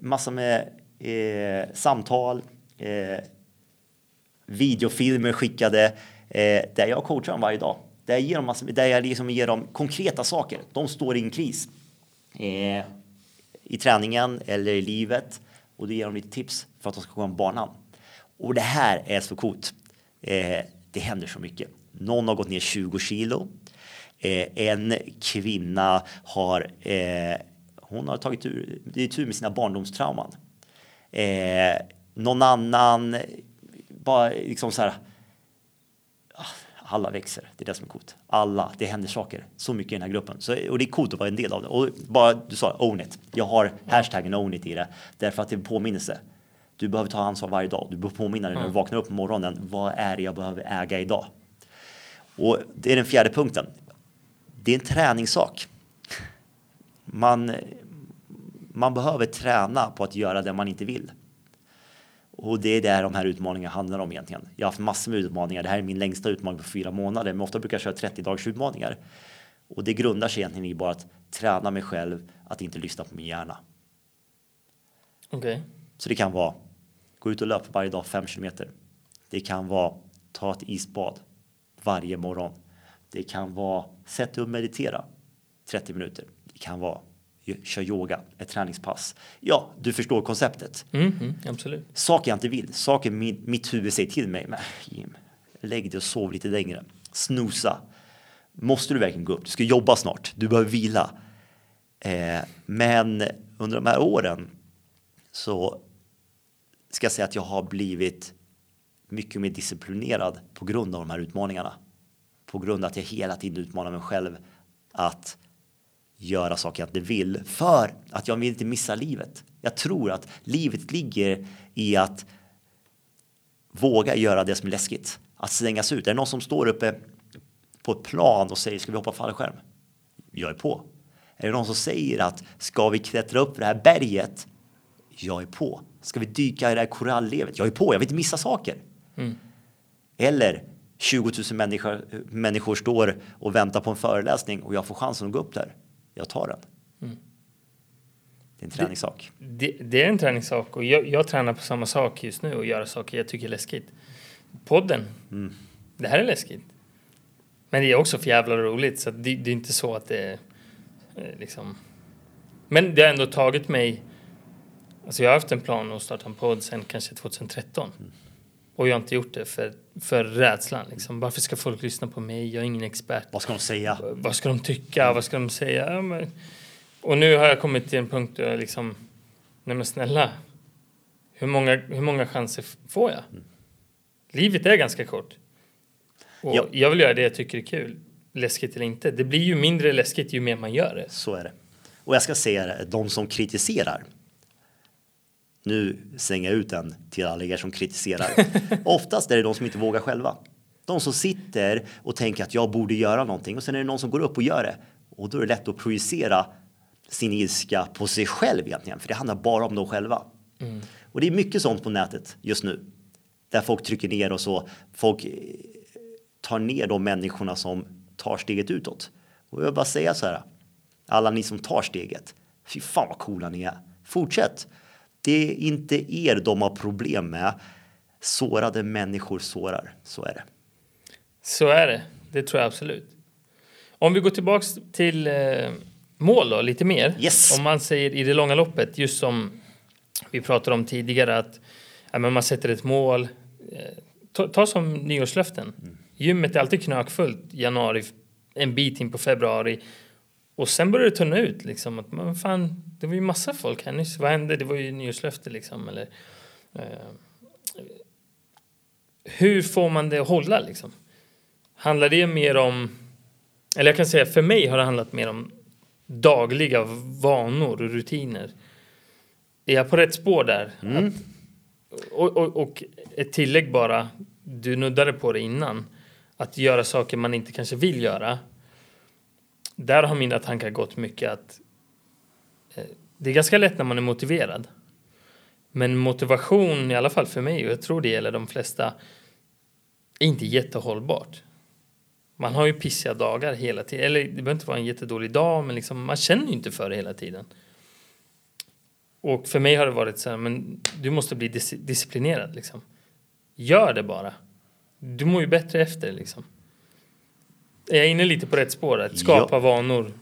massa med eh, samtal, eh, videofilmer skickade eh, där jag coachar dem varje dag. Där jag ger dem, massor, där jag liksom ger dem konkreta saker. De står i en kris eh, i träningen eller i livet och då ger dem lite tips för att de ska komma på banan. Och det här är så coolt. Eh, det händer så mycket. Någon har gått ner 20 kilo. Eh, en kvinna har eh, hon har tagit tur, med sina barndomstrauman. Eh, någon annan bara liksom så här. Ah, alla växer, det är det som är coolt. Alla, det händer saker så mycket i den här gruppen. Så, och det är coolt att vara en del av det. Och bara du sa own it. Jag har hashtaggen own it i det därför att det är en påminnelse. Du behöver ta ansvar varje dag. Du behöver påminna dig när du vaknar upp på morgonen. Vad är det jag behöver äga idag? Och det är den fjärde punkten. Det är en träningssak. Man, man behöver träna på att göra det man inte vill. Och det är där de här utmaningarna handlar om egentligen. Jag har haft massor med utmaningar. Det här är min längsta utmaning på fyra månader, men ofta brukar jag köra 30 dagars utmaningar. Och det grundar sig egentligen i bara att träna mig själv att inte lyssna på min hjärna. Okej. Okay. Så det kan vara gå ut och löpa varje dag 5 kilometer. Det kan vara ta ett isbad varje morgon. Det kan vara sätta dig och meditera 30 minuter. Det kan vara kör yoga, ett träningspass. Ja, du förstår konceptet. Mm, mm, absolut. Saker jag inte vill, saker mitt, mitt huvud säger till mig. Men Jim, lägg dig och sov lite längre. Snusa. Måste du verkligen gå upp? Du ska jobba snart. Du behöver vila. Eh, men under de här åren så ska jag säga att jag har blivit mycket mer disciplinerad på grund av de här utmaningarna. På grund av att jag hela tiden utmanar mig själv att göra saker jag inte vill för att jag vill inte missa livet. Jag tror att livet ligger i att våga göra det som är läskigt. Att slängas ut. Är det någon som står uppe på ett plan och säger ska vi hoppa fallskärm? Jag är på. Är det någon som säger att ska vi klättra upp det här berget? Jag är på. Ska vi dyka i det här korallrevet? Jag är på. Jag vill inte missa saker. Mm. Eller 20 000 människor, människor står och väntar på en föreläsning och jag får chansen att gå upp där jag tar den. Mm. Det är en träningssak. Det, det, det, är en träningssak och jag, jag tränar på samma sak just nu och gör saker jag tycker är läskigt. Podden, mm. det här är läskigt. Men det är också för jävla roligt så det, det, är inte så att det är eh, liksom. Men det har ändå tagit mig. Alltså jag har haft en plan att starta en podd sen kanske 2013. Mm. Och jag har inte gjort det för, för rädslan. Liksom. Varför ska folk lyssna på mig? Jag är ingen expert. Vad ska de säga? Vad ska de tycka? Vad ska de säga? Ja, men... Och nu har jag kommit till en punkt där jag liksom, nej men snälla, hur många, hur många chanser får jag? Mm. Livet är ganska kort. Och ja. jag vill göra det jag tycker är kul, läskigt eller inte. Det blir ju mindre läskigt ju mer man gör det. Så är det. Och jag ska säga det, de som kritiserar, nu slänger jag ut den till alla er som kritiserar. Oftast är det de som inte vågar själva. De som sitter och tänker att jag borde göra någonting och sen är det någon som går upp och gör det. Och då är det lätt att projicera sin ilska på sig själv egentligen, för det handlar bara om dem själva. Mm. Och det är mycket sånt på nätet just nu. Där folk trycker ner och så. Folk eh, tar ner de människorna som tar steget utåt. Och jag vill bara säga så här. Alla ni som tar steget. Fy fan vad coola ni är. Fortsätt. Det är inte er de har problem med. Sårade människor sårar. Så är det. Så är det. Det tror jag absolut. Om vi går tillbaks till eh, mål då, lite mer. Yes. Om man säger i det långa loppet, just som vi pratade om tidigare, att ja, men man sätter ett mål. Eh, ta, ta, som nyårslöften. Mm. Gymmet är alltid knökfullt januari, en bit in på februari. Och sen börjar det tunna ut liksom. Att man fan, det var ju massa folk här nyss. Vad hände? Det var ju nyårslöfte liksom. Eller, eh, hur får man det att hålla liksom? Handlar det mer om, eller jag kan säga för mig har det handlat mer om dagliga vanor och rutiner. Är jag på rätt spår där? Mm. Att, och, och, och, ett tillägg bara, du nuddade på det innan. att göra saker man inte kanske vill göra. Där har mina tankar gått mycket att eh, det är ganska lätt när man är motiverad. Men motivation, i alla fall för mig, och jag tror det gäller de flesta, är inte jättehållbart. Man har ju pissiga dagar hela tiden. Eller det behöver inte vara en jättedålig dag, men liksom, man känner ju inte för det hela tiden. Och för mig har det varit så här, men du måste bli dis disciplinerad liksom. Gör det bara. Du mår ju bättre efter liksom. Är jag inne lite på rätt spår? Att skapa ja. vanor?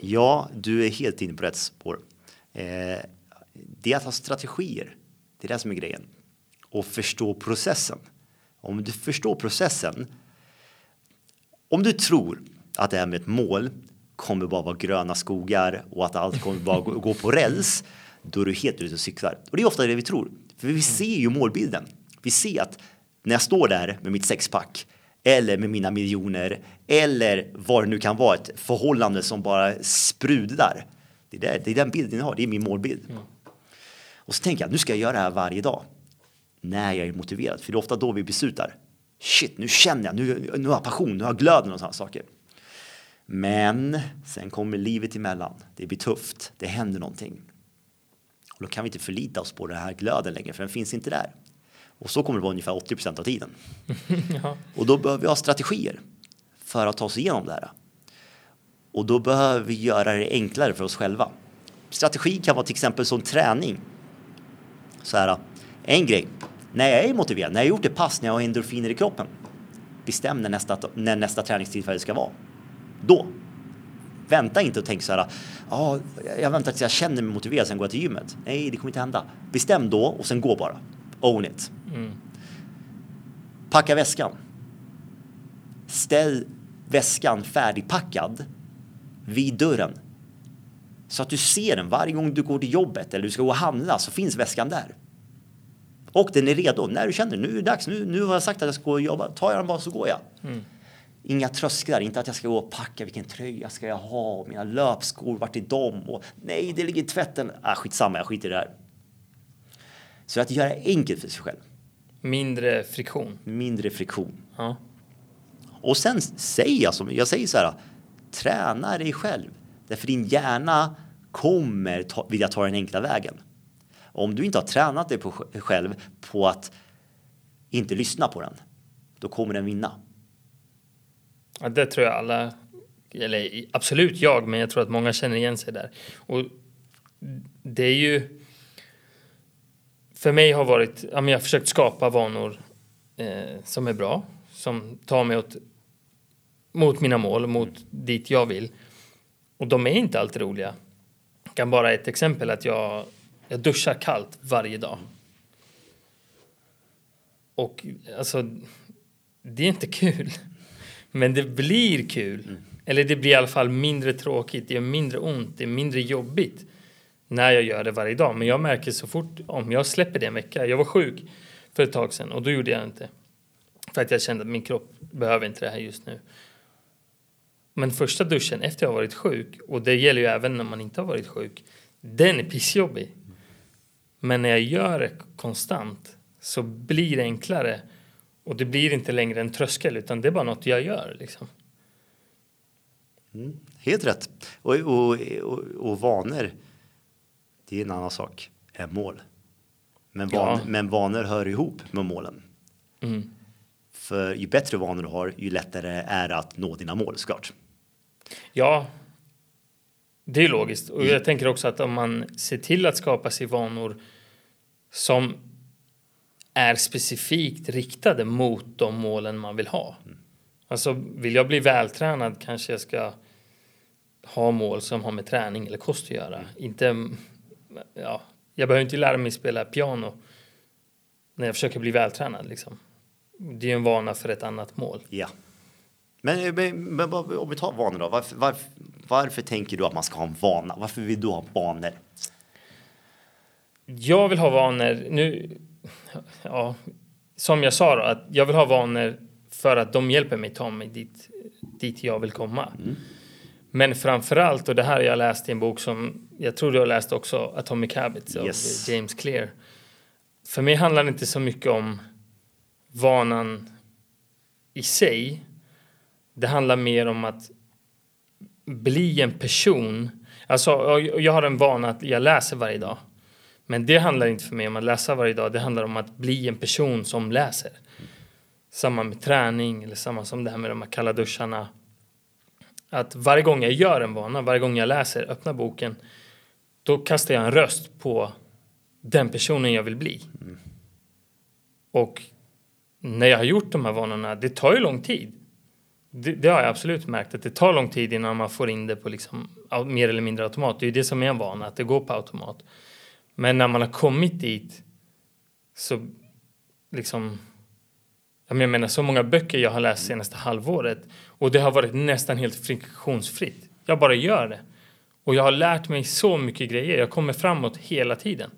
Ja, du är helt inne på rätt spår. Eh, det är att ha strategier. Det är det som är grejen. Och förstå processen. Om du förstår processen. Om du tror att det här med ett mål kommer bara vara gröna skogar och att allt kommer bara gå på räls då är du helt ute och cyklar. Och det är ofta det vi tror. För vi ser ju målbilden. Vi ser att när jag står där med mitt sexpack eller med mina miljoner eller vad det nu kan vara, ett förhållande som bara sprudlar. Det är, där, det är den bilden jag har, det är min målbild. Mm. Och så tänker jag, nu ska jag göra det här varje dag. När jag är motiverad, för det är ofta då vi beslutar. Shit, nu känner jag, nu, nu har jag passion, nu har jag glöden och sådana saker. Men sen kommer livet emellan. Det blir tufft, det händer någonting. Och då kan vi inte förlita oss på den här glöden längre, för den finns inte där. Och så kommer det vara ungefär 80 procent av tiden. ja. Och då behöver vi ha strategier för att ta oss igenom det här. Och då behöver vi göra det enklare för oss själva. Strategi kan vara till exempel som träning. Så här, en grej. När jag är motiverad, när jag gjort ett pass, när jag har endorfiner i kroppen. Bestäm när nästa, när nästa träningstillfälle ska vara. Då Vänta inte och tänk så här, ja, jag väntar tills jag känner mig motiverad, sen går jag till gymmet. Nej, det kommer inte hända. Bestäm då och sen gå bara. Own it. Mm. Packa väskan. Ställ väskan färdigpackad vid dörren. Så att du ser den varje gång du går till jobbet eller du ska gå och handla så finns väskan där. Och den är redo. När du känner nu är det dags, nu, nu har jag sagt att jag ska gå och jobba, tar jag den bara så går jag. Mm. Inga trösklar, inte att jag ska gå och packa vilken tröja ska jag ha, mina löpskor, vart är de? Och nej, det ligger i tvätten. Ah, skitsamma, jag skiter i det här. Så att göra enkelt för sig själv. Mindre friktion. Mindre friktion. Ja. Och sen säger jag som jag säger så här. Träna dig själv. Därför din hjärna kommer ta, vilja ta den enkla vägen. Om du inte har tränat dig på, själv på att inte lyssna på den, då kommer den vinna. Ja, det tror jag alla, eller absolut jag, men jag tror att många känner igen sig där. Och det är ju, för mig har varit, ja, men jag har försökt skapa vanor eh, som är bra, som tar mig åt, mot mina mål, mot dit jag vill. Och de är inte alltid roliga. Jag kan bara ett exempel att jag, jag duschar kallt varje dag. Och alltså, det är inte kul. Men det blir kul. Mm. Eller det blir i alla fall mindre tråkigt, det gör mindre ont, det är mindre jobbigt när jag gör det varje dag. Men jag märker så fort, om jag släpper det en vecka, jag var sjuk för ett tag sedan och då gjorde jag inte. För att jag kände att min kropp behöver inte det här just nu. Men första duschen efter jag har varit sjuk, och det gäller ju även när man inte har varit sjuk, den är pissjobbig. Men när jag gör det konstant så blir det enklare och det blir inte längre en tröskel utan det är bara något jag gör liksom. Mm, helt rätt. Och, och, och, och vanor, det är en annan sak än mål. Men, van, ja. men vanor hör ihop med målen. Mm. För ju bättre vanor du har, ju lättare är det att nå dina mål såklart. Ja, det är logiskt. Och jag tänker också att om man ser till att skapa sig vanor som är specifikt riktade mot de målen man vill ha. Alltså vill jag bli vältränad kanske jag ska ha mål som har med träning eller kost att göra. Inte, ja, jag behöver inte lära mig spela piano när jag försöker bli vältränad. Liksom. Det är en vana för ett annat mål. Ja. Men, men, men om vi tar vanor då. Varför, varför, varför, tänker du att man ska ha en vana? Varför vill du ha vanor? Jag vill ha vanor. Nu ja, som jag sa då, att jag vill ha vanor för att de hjälper mig ta mig dit, dit jag vill komma. Mm. Men framförallt, och det här har jag läst i en bok som jag tror du har läst också, Atomic Habits yes. av James Clear. För mig handlar det inte så mycket om vanan i sig, Det handlar mer om att bli en person. Alltså, jag har en vana att jag läser varje dag. Men det handlar inte för mig om att läsa varje dag. Det handlar om att bli en person som läser. Samma med träning eller samma som det här med de här kalla duscharna. Att varje gång jag gör en vana, varje gång jag läser, öppnar boken, då kastar jag en röst på den personen jag vill bli. Mm. Och när jag har gjort de här vanorna, det tar ju lång tid. Det, det, har jag absolut märkt, att det tar lång tid innan man får in det på liksom, mer eller mindre automat. Det är ju det som är en vana, att det går på automat. Men när man har kommit dit så liksom jag menar så många böcker jag har läst senaste halvåret och det har varit nästan helt friktionsfritt. Jag bara gör det. Och jag har lärt mig så mycket grejer. Jag kommer framåt hela tiden.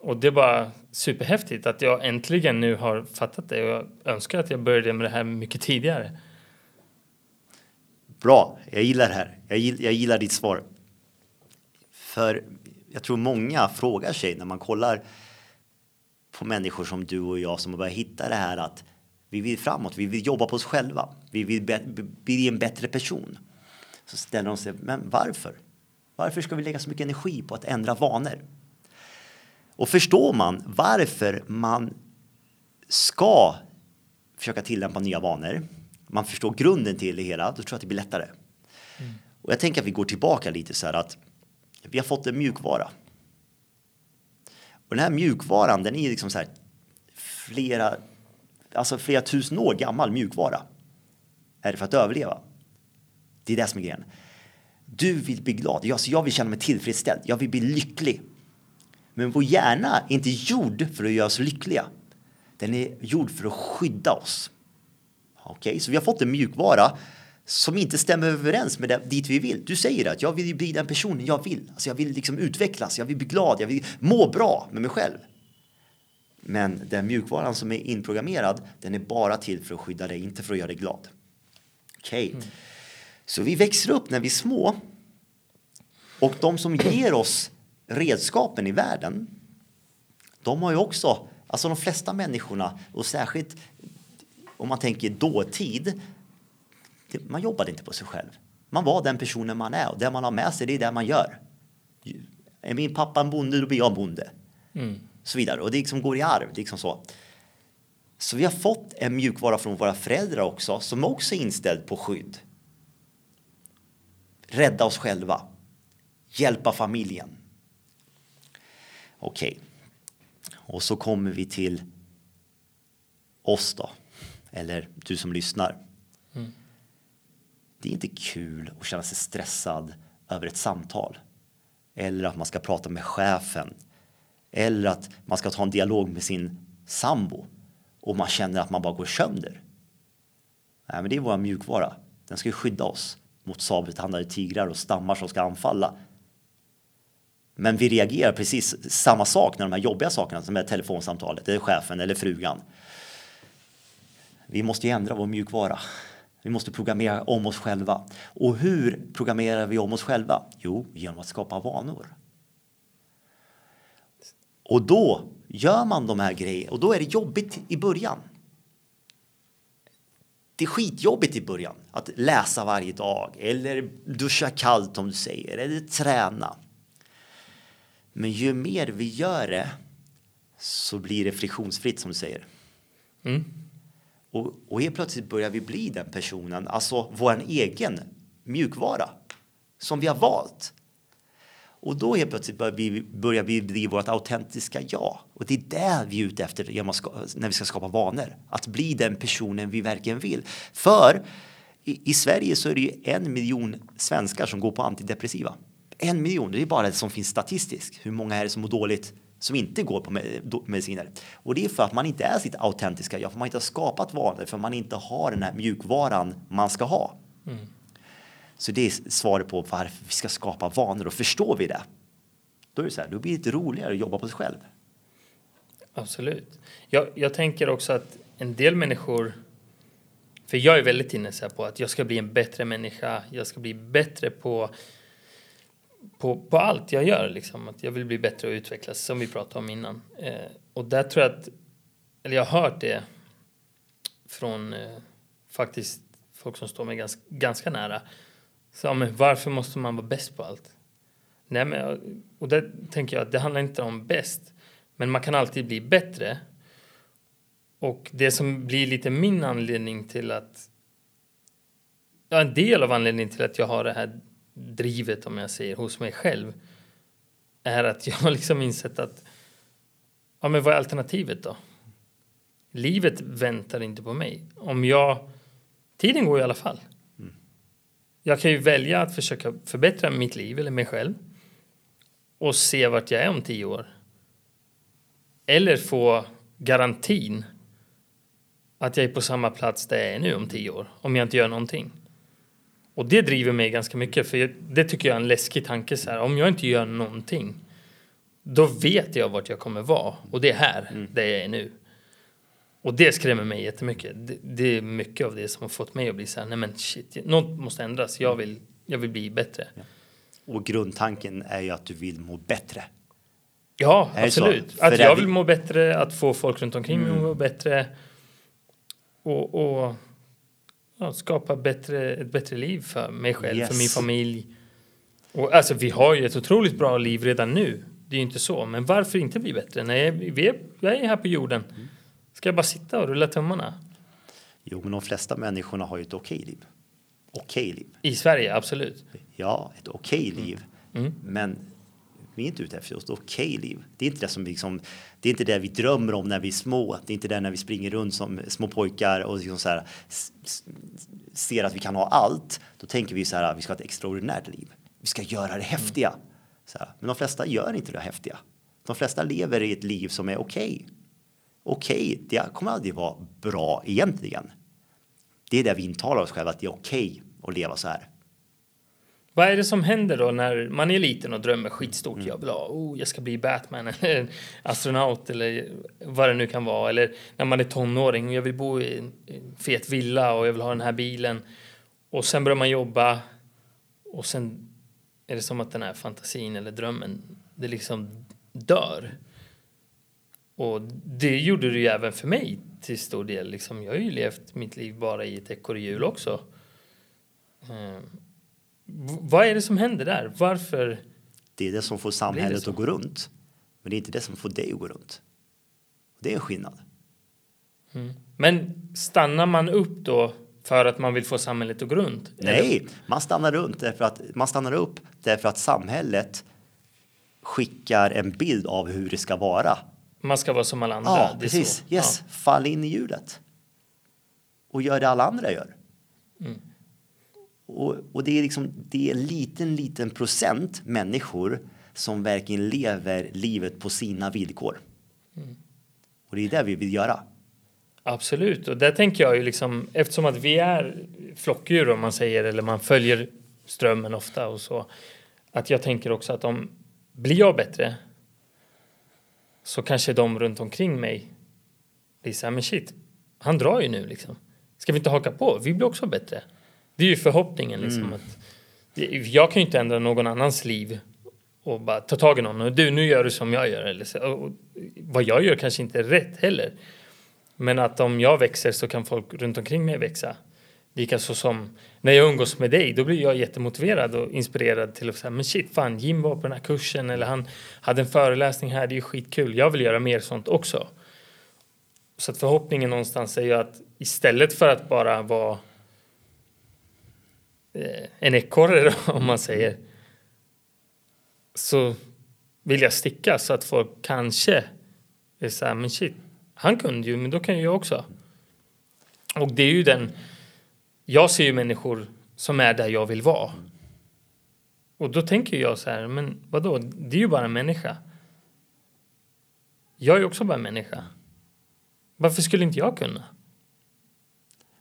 Och det är bara superhäftigt att jag äntligen nu har fattat det och jag önskar att jag började med det här mycket tidigare. Bra, jag gillar det här. Jag gillar, jag gillar ditt svar. För jag tror många frågar sig när man kollar på människor som du och jag som har börjat hitta det här att vi vill framåt, vi vill jobba på oss själva, vi vill bli en bättre person. Så ställer de sig, men varför? Varför ska vi lägga så mycket energi på att ändra vanor? Och förstår man varför man ska försöka tillämpa nya vanor, man förstår grunden till det hela, då tror jag att det blir lättare. Mm. Och jag tänker att vi går tillbaka lite så här att vi har fått en mjukvara. Och den här mjukvaran, den är liksom så här flera, alltså flera tusen år gammal mjukvara. Är det för att överleva? Det är det som är grejen. Du vill bli glad. Jag, jag vill känna mig tillfredsställd. Jag vill bli lycklig. Men vår hjärna är inte gjord för att göra oss lyckliga. Den är gjord för att skydda oss. Okej, okay? så vi har fått en mjukvara som inte stämmer överens med det, dit vi vill. Du säger att jag vill bli den personen jag vill. Alltså jag vill liksom utvecklas, jag vill bli glad, jag vill må bra med mig själv. Men den mjukvaran som är inprogrammerad, den är bara till för att skydda dig, inte för att göra dig glad. Okej. Okay. Mm. Så vi växer upp när vi är små. Och de som ger oss redskapen i världen, de har ju också, alltså de flesta människorna och särskilt om man tänker dåtid, man jobbade inte på sig själv. Man var den personen man är och det man har med sig det är det man gör. Är min pappa en bonde då blir jag en bonde. Mm. Så vidare och det liksom går i arv. Det liksom så. Så vi har fått en mjukvara från våra föräldrar också som också är inställd på skydd. Rädda oss själva. Hjälpa familjen. Okej. Okay. Och så kommer vi till oss då. Eller du som lyssnar. Mm. Det är inte kul att känna sig stressad över ett samtal. Eller att man ska prata med chefen. Eller att man ska ta en dialog med sin sambo. Och man känner att man bara går sönder. Nej, men det är vår mjukvara. Den ska ju skydda oss mot sabeltandade tigrar och stammar som ska anfalla. Men vi reagerar precis samma sak när de här jobbiga sakerna som är telefonsamtalet, eller chefen eller frugan. Vi måste ju ändra vår mjukvara. Vi måste programmera om oss själva. Och hur programmerar vi om oss själva? Jo, genom att skapa vanor. Och då gör man de här grejerna och då är det jobbigt i början. Det är skitjobbigt i början att läsa varje dag eller duscha kallt om du säger eller träna. Men ju mer vi gör det så blir det friktionsfritt som du säger. Mm. Och, och helt plötsligt börjar vi bli den personen, alltså vår egen mjukvara som vi har valt. Och då helt plötsligt börjar vi, börjar vi bli vårt autentiska jag. Och det är det vi är ute efter när vi ska skapa vanor. Att bli den personen vi verkligen vill. För i, i Sverige så är det ju en miljon svenskar som går på antidepressiva. En miljon, det är bara det som finns statistiskt. Hur många är det som mår dåligt som inte går på mediciner. Och det är för att man inte är sitt autentiska jag, för man inte har skapat vanor, för man inte har den här mjukvaran man ska ha. Mm. Så det är svaret på varför vi ska skapa vanor och förstår vi det, då är det så här, då blir det roligare att jobba på sig själv. Absolut. Jag, jag tänker också att en del människor för jag är väldigt inne på att jag ska bli en bättre människa. Jag ska bli bättre på på, på allt jag gör. Liksom. Att jag vill bli bättre och utvecklas, som vi pratade om innan. Eh, och där tror jag att, eller jag har hört det från eh, faktiskt folk som står mig ganska, ganska nära. Så, men varför måste man vara bäst på allt? Nej, men, och där tänker jag att det handlar inte om bäst, men man kan alltid bli bättre. Och det som blir lite min anledning till att ja, en del av anledningen till att jag har det här drivet, om jag säger, hos mig själv är att jag har liksom insett att ja, men vad är alternativet då? Livet väntar inte på mig. Om jag... Tiden går i alla fall. Mm. Jag kan ju välja att försöka förbättra mitt liv eller mig själv och se vart jag är om tio år. Eller få garantin att jag är på samma plats där jag är nu om tio år om jag inte gör någonting. Och det driver mig ganska mycket för det tycker jag är en läskig tanke så här. Om jag inte gör någonting då vet jag vart jag kommer vara och det är här mm. där jag är nu. Och det skrämmer mig jättemycket. Det, det är mycket av det som har fått mig att bli så här, nej men shit, något måste ändras. Jag vill, jag vill bli bättre. Ja. Och grundtanken är ju att du vill må bättre. Ja, absolut. Att jag vill må bättre, att få folk runt omkring mig mm. att må bättre. Och, och ja, skapa bättre, ett bättre liv för mig själv, yes. för min familj. Och alltså, vi har ju ett otroligt bra liv redan nu. Det är ju inte så. Men varför inte bli bättre? Nej, vi är, jag är här på jorden. Ska jag bara sitta och rulla tummarna? Jo, men de flesta människorna har ju ett okej liv. Okej liv. I Sverige, absolut. Ja, ett okej liv. Mm. Mm. Men vi är inte ute efter ett okej liv. Det är inte det som liksom, det är inte det vi drömmer om när vi är små. Det är inte det när vi springer runt som små pojkar och liksom så här, ser att vi kan ha allt. Då tänker vi så här, vi ska ha ett extraordinärt liv. Vi ska göra det häftiga. Här, men de flesta gör inte det häftiga. De flesta lever i ett liv som är okej. Okay. Okej, okay, det kommer aldrig vara bra egentligen. Det är det vi intalar oss själva, att det är okej okay att leva så här. Vad är det som händer då när man är liten och drömmer skitstort? Mm. Jag vill ha, oh, jag ska bli Batman eller astronaut eller vad det nu kan vara. Eller när man är tonåring och jag vill bo i en fet villa och jag vill ha den här bilen. Och sen börjar man jobba och sen är det som att den här fantasin eller drömmen, det liksom dör. Och det gjorde det ju även för mig till stor del. Liksom, jag har ju levt mitt liv bara i ett ekorrhjul också. Eh, vad är det som händer där? Varför? Det är det som får samhället att gå runt. Men det är inte det som får dig att gå runt. Det är en skillnad. Mm. Men stannar man upp då för att man vill få samhället att gå runt? Nej, man stannar runt därför att man stannar upp därför att samhället skickar en bild av hur det ska vara. Man ska vara som alla andra. Ja, precis. Yes, ja. fall in i hjulet. Och gör det alla andra gör. Mm. Och, och, det är liksom det är en liten, liten procent människor som verkligen lever livet på sina villkor. Mm. Och det är det vi vill göra. Absolut, och där tänker jag ju liksom eftersom att vi är flockdjur om man säger eller man följer strömmen ofta och så att jag tänker också att om blir jag bättre så kanske de runt omkring mig blir så här, men shit, han drar ju nu liksom. Ska vi inte haka på? Vi blir också bättre. Det är ju förhoppningen liksom mm. att jag kan ju inte ändra någon annans liv och bara ta tag i någon och du nu gör du som jag gör eller så, och vad jag gör kanske inte är rätt heller. Men att om jag växer så kan folk runt omkring mig växa. Likaså som när jag umgås med dig, då blir jag jättemotiverad och inspirerad till att säga men shit fan, Jim var på den här kursen eller han hade en föreläsning här, det är ju skitkul. Jag vill göra mer sånt också. Så att förhoppningen någonstans är ju att istället för att bara vara Eh, en ekorre om man säger så vill jag sticka så att folk kanske är så här, men shit, han kunde ju, men då kan ju jag också. Och det är ju den... Jag ser ju människor som är där jag vill vara. Och då tänker jag så här, men vadå, det är ju bara en människa. Jag är ju också bara en människa. Varför skulle inte jag kunna?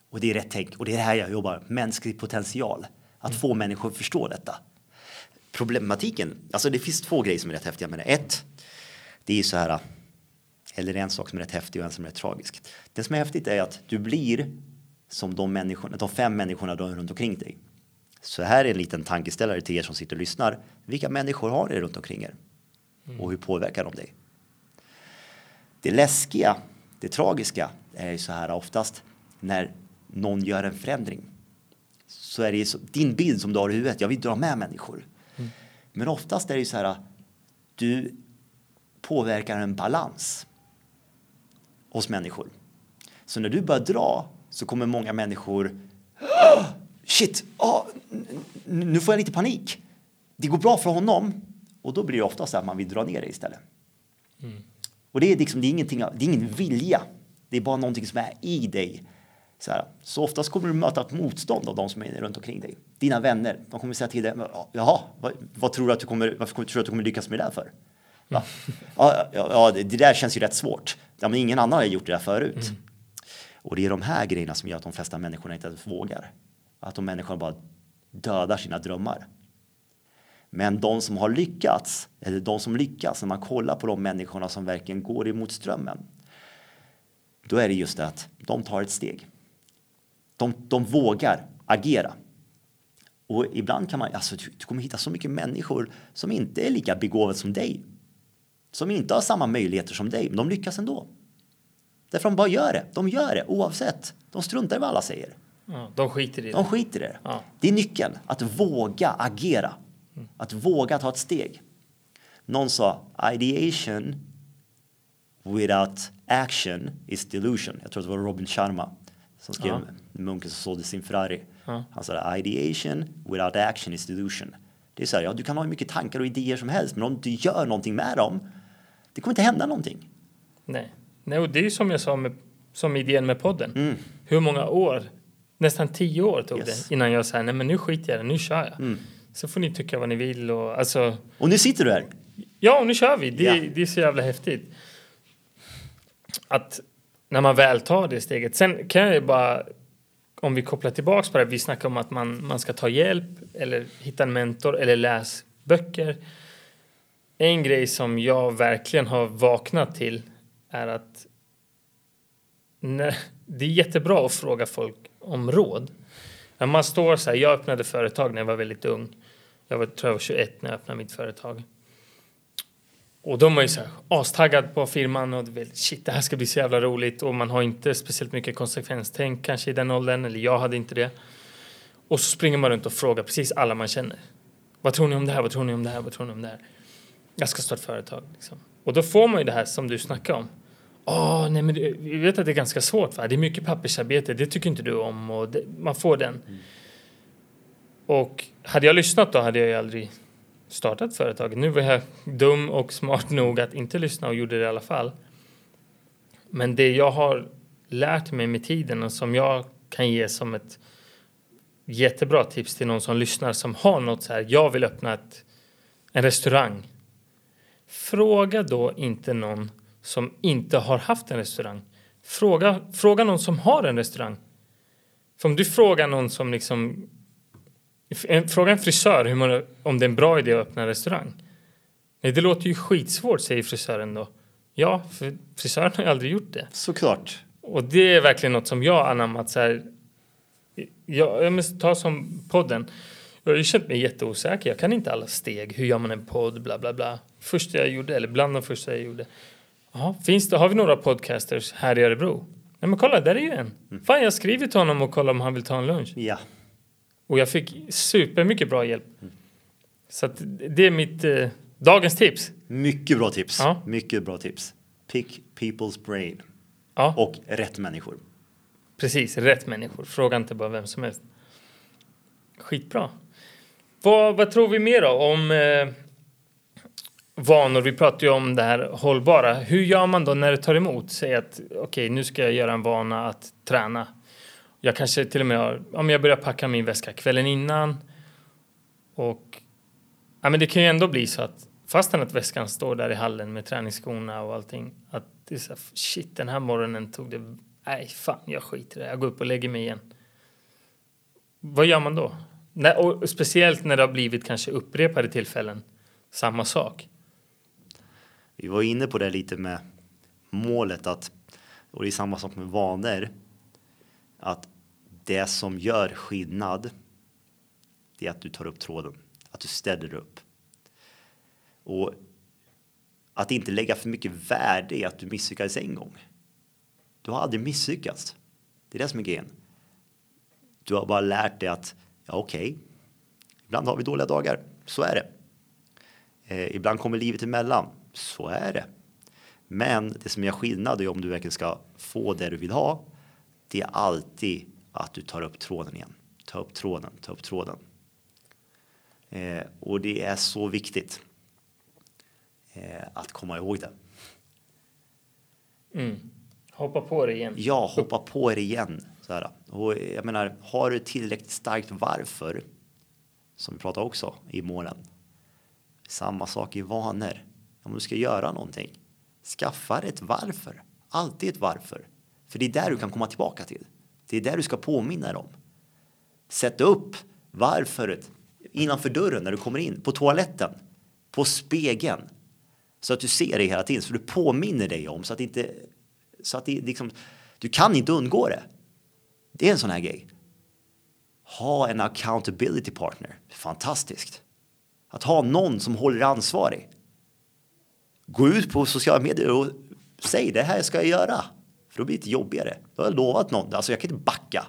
Och det är rätt tänk och det är här jag jobbar, mänsklig potential. Att mm. få människor att förstå detta. Problematiken, alltså det finns två grejer som är rätt häftiga med det. Ett, det är ju så här eller en sak som är rätt häftig och en som är rätt tragisk. Det som är häftigt är att du blir som de, människorna, de fem människorna du har runt omkring dig. Så här är en liten tankeställare till er som sitter och lyssnar. Vilka människor har ni runt omkring er? Och hur påverkar de dig? Det läskiga, det tragiska är ju så här oftast när någon gör en förändring. så är det så, din bild som du har i huvudet. Jag vill dra med människor. Mm. Men oftast är det ju så här. Du påverkar en balans hos människor. Så när du börjar dra så kommer många människor shit, oh, nu får jag lite panik. Det går bra för honom och då blir det ofta så att man vill dra ner det istället. Mm. Och det är liksom, det är ingenting, det är ingen vilja. Det är bara någonting som är i dig. Så, här. så oftast kommer du möta ett motstånd av de som är runt omkring dig. Dina vänner, de kommer säga till dig, jaha, vad, vad tror du att du kommer, varför tror du att du kommer lyckas med det där för? Ja, ja, ja, det där känns ju rätt svårt. Ja, men ingen annan har gjort det där förut. Mm. Och det är de här grejerna som gör att de flesta människorna inte vågar. Att de människorna bara dödar sina drömmar. Men de som har lyckats, eller de som lyckas, när man kollar på de människorna som verkligen går emot strömmen, då är det just det att de tar ett steg. De, de vågar agera. Och ibland kan man, alltså du, du kommer hitta så mycket människor som inte är lika begåvade som dig. Som inte har samma möjligheter som dig, men de lyckas ändå. Därför de bara gör det. De gör det oavsett. De struntar i vad alla säger. Ja, de skiter i det. De skiter i det. Ja. Det är nyckeln, att våga agera. Mm. Att våga ta ett steg. Någon sa ideation without action is delusion. Jag tror det var Robin Sharma som skrev ja. Munken som sålde sin Ferrari. Ja. Han sa ideation without action is delusion. Det är så här, ja, du kan ha hur mycket tankar och idéer som helst, men om du gör någonting med dem, det kommer inte hända någonting. Nej, Nej och det är ju som jag sa med, som idén med podden. Mm. Hur många år, nästan tio år tog yes. det innan jag sa, nej men nu skiter jag det, nu kör jag. Mm. Så får ni tycka vad ni vill och alltså. Och nu sitter du här. Ja, och nu kör vi. Det, ja. det är så jävla häftigt. Att när man väl tar det steget. Sen kan jag ju bara, om vi kopplar tillbaks på det, vi snackar om att man, man ska ta hjälp eller hitta en mentor eller läs böcker. En grej som jag verkligen har vaknat till är att när, det är jättebra att fråga folk om råd. När man står så här, jag öppnade företag när jag var väldigt ung. Jag var, tror jag var 21 när jag öppnade mitt företag. Och de var ju så här astaggad på firman och shit det här ska bli så jävla roligt och man har inte speciellt mycket konsekvenstänk kanske i den åldern eller jag hade inte det. Och så springer man runt och frågar precis alla man känner. Vad tror ni om det här? Vad tror ni om det här? Vad tror ni om det här? Jag ska starta företag. Liksom. Och då får man ju det här som du snackar om. Åh, nej men vi vet att det är ganska svårt va? Det är mycket pappersarbete, det tycker inte du om och det, man får den. Mm. Och hade jag lyssnat då hade jag ju aldrig startat företaget. Nu var jag dum och smart nog att inte lyssna och gjorde det i alla fall. Men det jag har lärt mig med tiden och som jag kan ge som ett jättebra tips till någon som lyssnar som har något så här. Jag vill öppna ett, en restaurang. Fråga då inte någon som inte har haft en restaurang. Fråga, fråga någon som har en restaurang. För om du frågar någon som liksom Fråga en frisör hur man, om det är en bra idé att öppna en restaurang. Nej, det låter ju skitsvårt, säger frisören då. Ja, för frisören har ju aldrig gjort det. Såklart. Och det är verkligen något som jag anammat så här. Jag, jag måste ta som podden. Jag har ju känt mig jätteosäker. Jag kan inte alla steg. Hur gör man en podd? Bla, bla, bla. Första jag gjorde, eller bland de första jag gjorde. Jaha, finns det, har vi några podcasters här i Örebro? Nej men kolla, där är ju en. Mm. Fan, jag skriver till honom och kollar om han vill ta en lunch. Ja. Och jag fick supermycket bra hjälp. Så att det är mitt eh, dagens tips. Mycket bra tips. Ja. Mycket bra tips. Pick people's brain. Ja. Och rätt människor. Precis, rätt människor. Fråga inte bara vem som helst. Skitbra. Vad, vad tror vi mer då om eh, vanor? Vi pratar ju om det här hållbara. Hur gör man då när det tar emot? Säg att okej, okay, nu ska jag göra en vana att träna. Jag kanske till och med har, om jag börjar packa min väska kvällen innan och ja, men det kan ju ändå bli så att fastän att väskan står där i hallen med träningsskorna och allting att det är så här, shit den här morgonen tog det, nej fan jag skiter i det, jag går upp och lägger mig igen. Vad gör man då? När, och speciellt när det har blivit kanske upprepade tillfällen, samma sak. Vi var inne på det lite med målet att, och det är samma sak med vanor, att det som gör skillnad det är att du tar upp tråden, att du ställer upp. Och att inte lägga för mycket värde i att du misslyckades en gång. Du har aldrig misslyckats. Det är det som är grejen. Du har bara lärt dig att, ja okej, okay, ibland har vi dåliga dagar, så är det. Eh, ibland kommer livet emellan, så är det. Men det som gör skillnad är om du verkligen ska få det du vill ha. Det är alltid att du tar upp tråden igen. Ta upp tråden, ta upp tråden. Eh, och det är så viktigt eh, att komma ihåg det. Mm. Hoppa på det igen. Ja, hoppa på det igen. Så här. Och jag menar, har du tillräckligt starkt varför, som vi pratade också i målen, samma sak i vanor. Om du ska göra någonting, skaffa ett varför. Alltid ett varför. För det är där du kan komma tillbaka till. Det är där du ska påminna dig om. Sätt upp varför, innanför dörren när du kommer in, på toaletten, på spegeln. Så att du ser det hela tiden, så du påminner dig om så att inte så att det liksom, du kan inte undgå det. Det är en sån här grej. Ha en accountability partner. Fantastiskt. Att ha någon som håller ansvarig. Gå ut på sociala medier och säg det här ska jag göra. För då blir det jobbigare. Då har jag lovat någon. Alltså jag kan inte backa.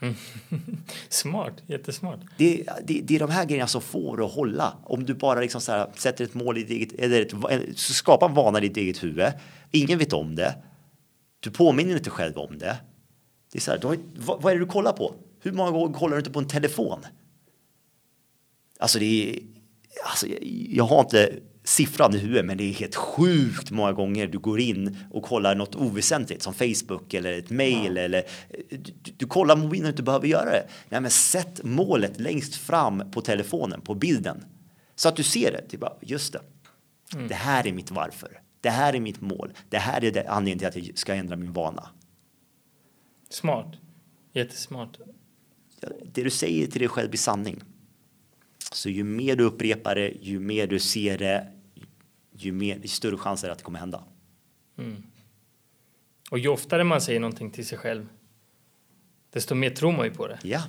Smart, jättesmart. Det, det, det är de här grejerna som får att hålla. Om du bara liksom så här, sätter ett mål i ditt eget, eller ett, skapar en vana i ditt eget huvud. Ingen vet om det. Du påminner inte själv om det. Det är så här, har, vad, vad, är det du kollar på? Hur många gånger kollar du inte på en telefon? Alltså det är, alltså jag, jag har inte siffran i huvudet, men det är helt sjukt många gånger du går in och kollar något oväsentligt som Facebook eller ett mail ja. eller du, du, kollar mobilen och inte behöver göra det. Nej, men sätt målet längst fram på telefonen, på bilden så att du ser det. Typ, just det. Mm. Det här är mitt varför. Det här är mitt mål. Det här är det anledningen till att jag ska ändra min vana. Smart. Jättesmart. Det du säger till dig själv blir sanning. Så ju mer du upprepar det, ju mer du ser det, ju, mer, ju större chans är det att det kommer hända. Mm. Och ju oftare man säger någonting till sig själv, desto mer tror man ju på det. Ja.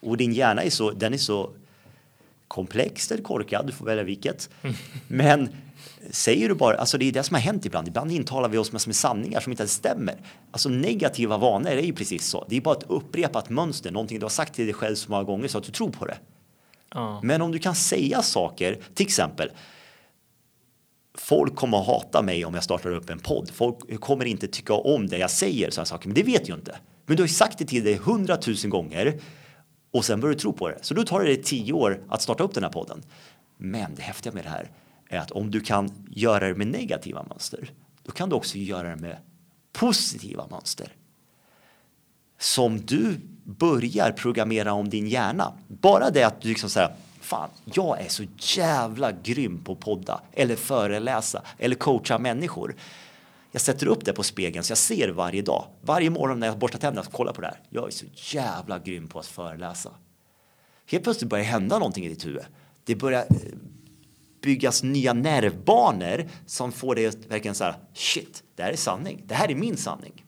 Och din hjärna är så, den är så komplex eller korkad, du får välja vilket. Men säger du bara, alltså det är det som har hänt ibland. Ibland intalar vi oss med, med sanningar som inte stämmer. Alltså negativa vanor är ju precis så. Det är bara ett upprepat mönster, någonting du har sagt till dig själv så många gånger så att du tror på det. Ja. Men om du kan säga saker, till exempel Folk kommer att hata mig om jag startar upp en podd. Folk kommer inte tycka om det jag säger, sådana saker. Men det vet ju inte. Men du har ju sagt det till dig hundratusen gånger och sen börjar du tro på det. Så då tar det dig tio år att starta upp den här podden. Men det häftiga med det här är att om du kan göra det med negativa mönster, då kan du också göra det med positiva mönster. Som du börjar programmera om din hjärna. Bara det att du liksom säger fan, jag är så jävla grym på att podda eller föreläsa eller coacha människor. Jag sätter upp det på spegeln så jag ser varje dag. Varje morgon när jag borstar tänderna och kollar på det här. Jag är så jävla grym på att föreläsa. Helt plötsligt börjar det hända någonting i ditt huvud. Det börjar eh, byggas nya nervbanor som får dig att verkligen säga shit, det här är sanning. Det här är min sanning.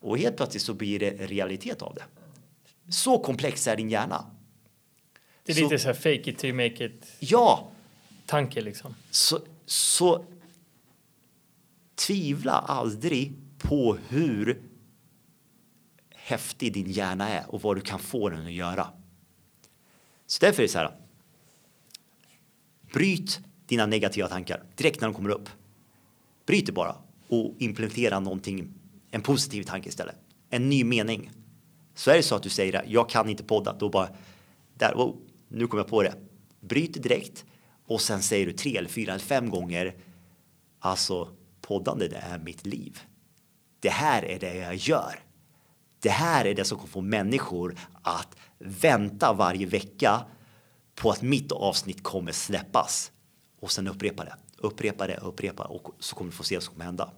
Och helt plötsligt så blir det realitet av det. Så komplex är din hjärna. Det är så, lite så här fake it to make it. Ja. Tanke liksom. Så, så tvivla aldrig på hur häftig din hjärna är och vad du kan få den att göra. Så därför är det så här. Bryt dina negativa tankar direkt när de kommer upp. Bryt det bara och implementera någonting, en positiv tanke istället. En ny mening. Så är det så att du säger jag kan inte podda, då bara där, oh, nu kommer jag på det. Bryt direkt och sen säger du tre eller fyra eller fem gånger. Alltså poddande, det är mitt liv. Det här är det jag gör. Det här är det som kommer få människor att vänta varje vecka på att mitt avsnitt kommer släppas. Och sen upprepa det, upprepa det, upprepa och så kommer du få se vad som kommer hända.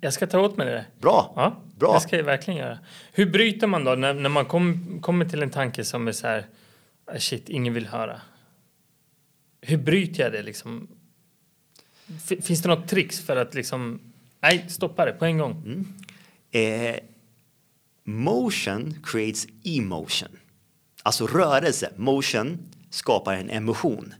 Jag ska ta åt mig det. Bra. Ja, Bra. Det ska jag verkligen göra. Hur bryter man då när, när man kom, kommer till en tanke som är så här, ah, shit, ingen vill höra. Hur bryter jag det liksom? Finns det något tricks för att liksom, nej, stoppa det på en gång? Mm. Eh, motion creates emotion. Alltså rörelse, motion, skapar en emotion.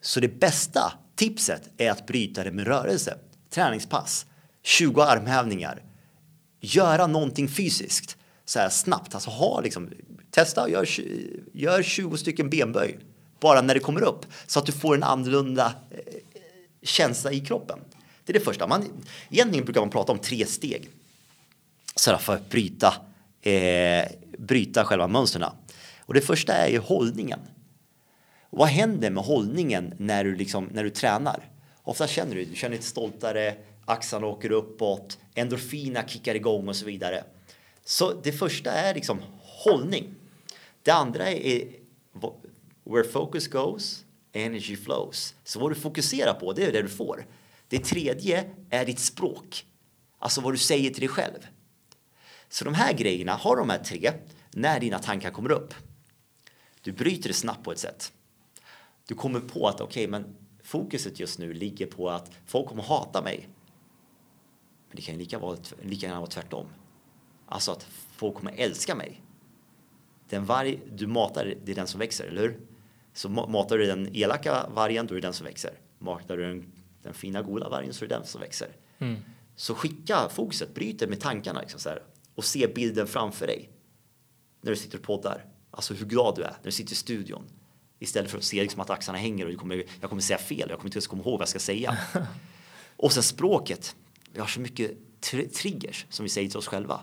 Så det bästa tipset är att bryta det med rörelse. Träningspass, 20 armhävningar, göra någonting fysiskt så här snabbt. Alltså ha liksom, testa, gör, gör 20 stycken benböj bara när det kommer upp så att du får en annorlunda eh, känsla i kroppen. Det är det första. Man, egentligen brukar man prata om tre steg så här för att bryta, eh, bryta själva mönstren. Och det första är ju hållningen. Och vad händer med hållningen när du, liksom, när du tränar? Ofta känner du, du känner dig stoltare, axlarna åker uppåt, endorfina kickar igång och så vidare. Så det första är liksom hållning. Det andra är where focus goes, energy flows. Så vad du fokuserar på, det är det du får. Det tredje är ditt språk, alltså vad du säger till dig själv. Så de här grejerna, har de här tre, när dina tankar kommer upp. Du bryter det snabbt på ett sätt. Du kommer på att okej, okay, men fokuset just nu ligger på att folk kommer hata mig. Men det kan lika, vara, lika gärna vara tvärtom. Alltså att folk kommer älska mig. Den varg du matar, det är den som växer, eller hur? Så matar du den elaka vargen, då är det den som växer. Matar du den, den fina goda vargen så är det den som växer. Mm. Så skicka fokuset, bryt det med tankarna liksom så här, och se bilden framför dig. När du sitter och poddar. Alltså hur glad du är när du sitter i studion. Istället för att se liksom att axlarna hänger och du kommer, jag kommer säga fel. Jag kommer inte ens komma ihåg vad jag ska säga. och sen språket. Vi har så mycket tr triggers som vi säger till oss själva.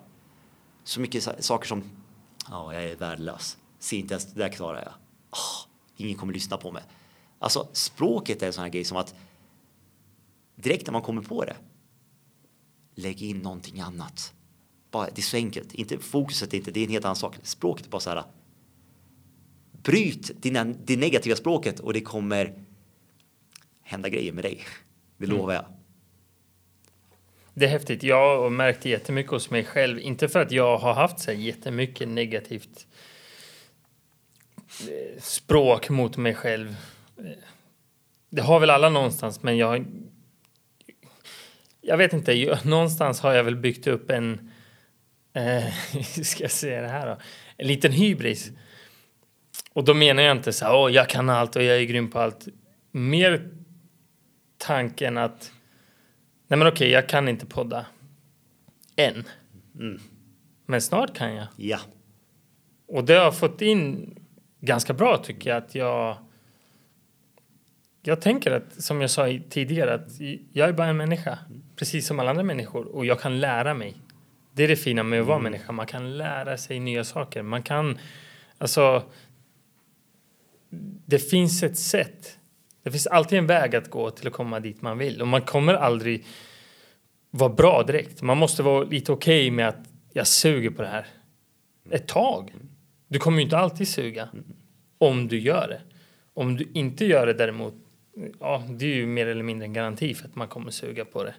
Så mycket saker som ja, jag är värdelös. Se inte ens det där klarar jag. Oh, ingen kommer lyssna på mig. Alltså språket är en sån här grej som att direkt när man kommer på det. Lägg in någonting annat. Bara, det är så enkelt. Inte, fokuset är inte, det är en helt annan sak. Språket är bara så här. Bryt dina, det negativa språket och det kommer hända grejer med dig. Det mm. lovar jag. Det är häftigt. Jag har märkt jättemycket hos mig själv. Inte för att jag har haft så jättemycket negativt eh, språk mot mig själv. Eh, det har väl alla någonstans, men jag... Jag vet inte, någonstans har jag väl byggt upp en... Eh, ska jag säga det här då? En liten hybris. Och då menar jag inte så här, åh, jag kan allt och jag är grym på allt. Mer tanken att Nej men okej, jag kan inte podda. Än. Mm. Men snart kan jag. Ja. Och det har jag fått in ganska bra tycker jag att jag jag tänker att, som jag sa tidigare, att jag är bara en människa. Precis som alla andra människor. Och jag kan lära mig. Det är det fina med att vara mm. människa. Man kan lära sig nya saker. Man kan, alltså. Det finns ett sätt det finns alltid en väg att gå till att komma dit man vill och man kommer aldrig vara bra direkt. Man måste vara lite okej okay med att jag suger på det här ett tag. Du kommer ju inte alltid suga om du gör det. Om du inte gör det däremot, ja, det är ju mer eller mindre en garanti för att man kommer suga på det.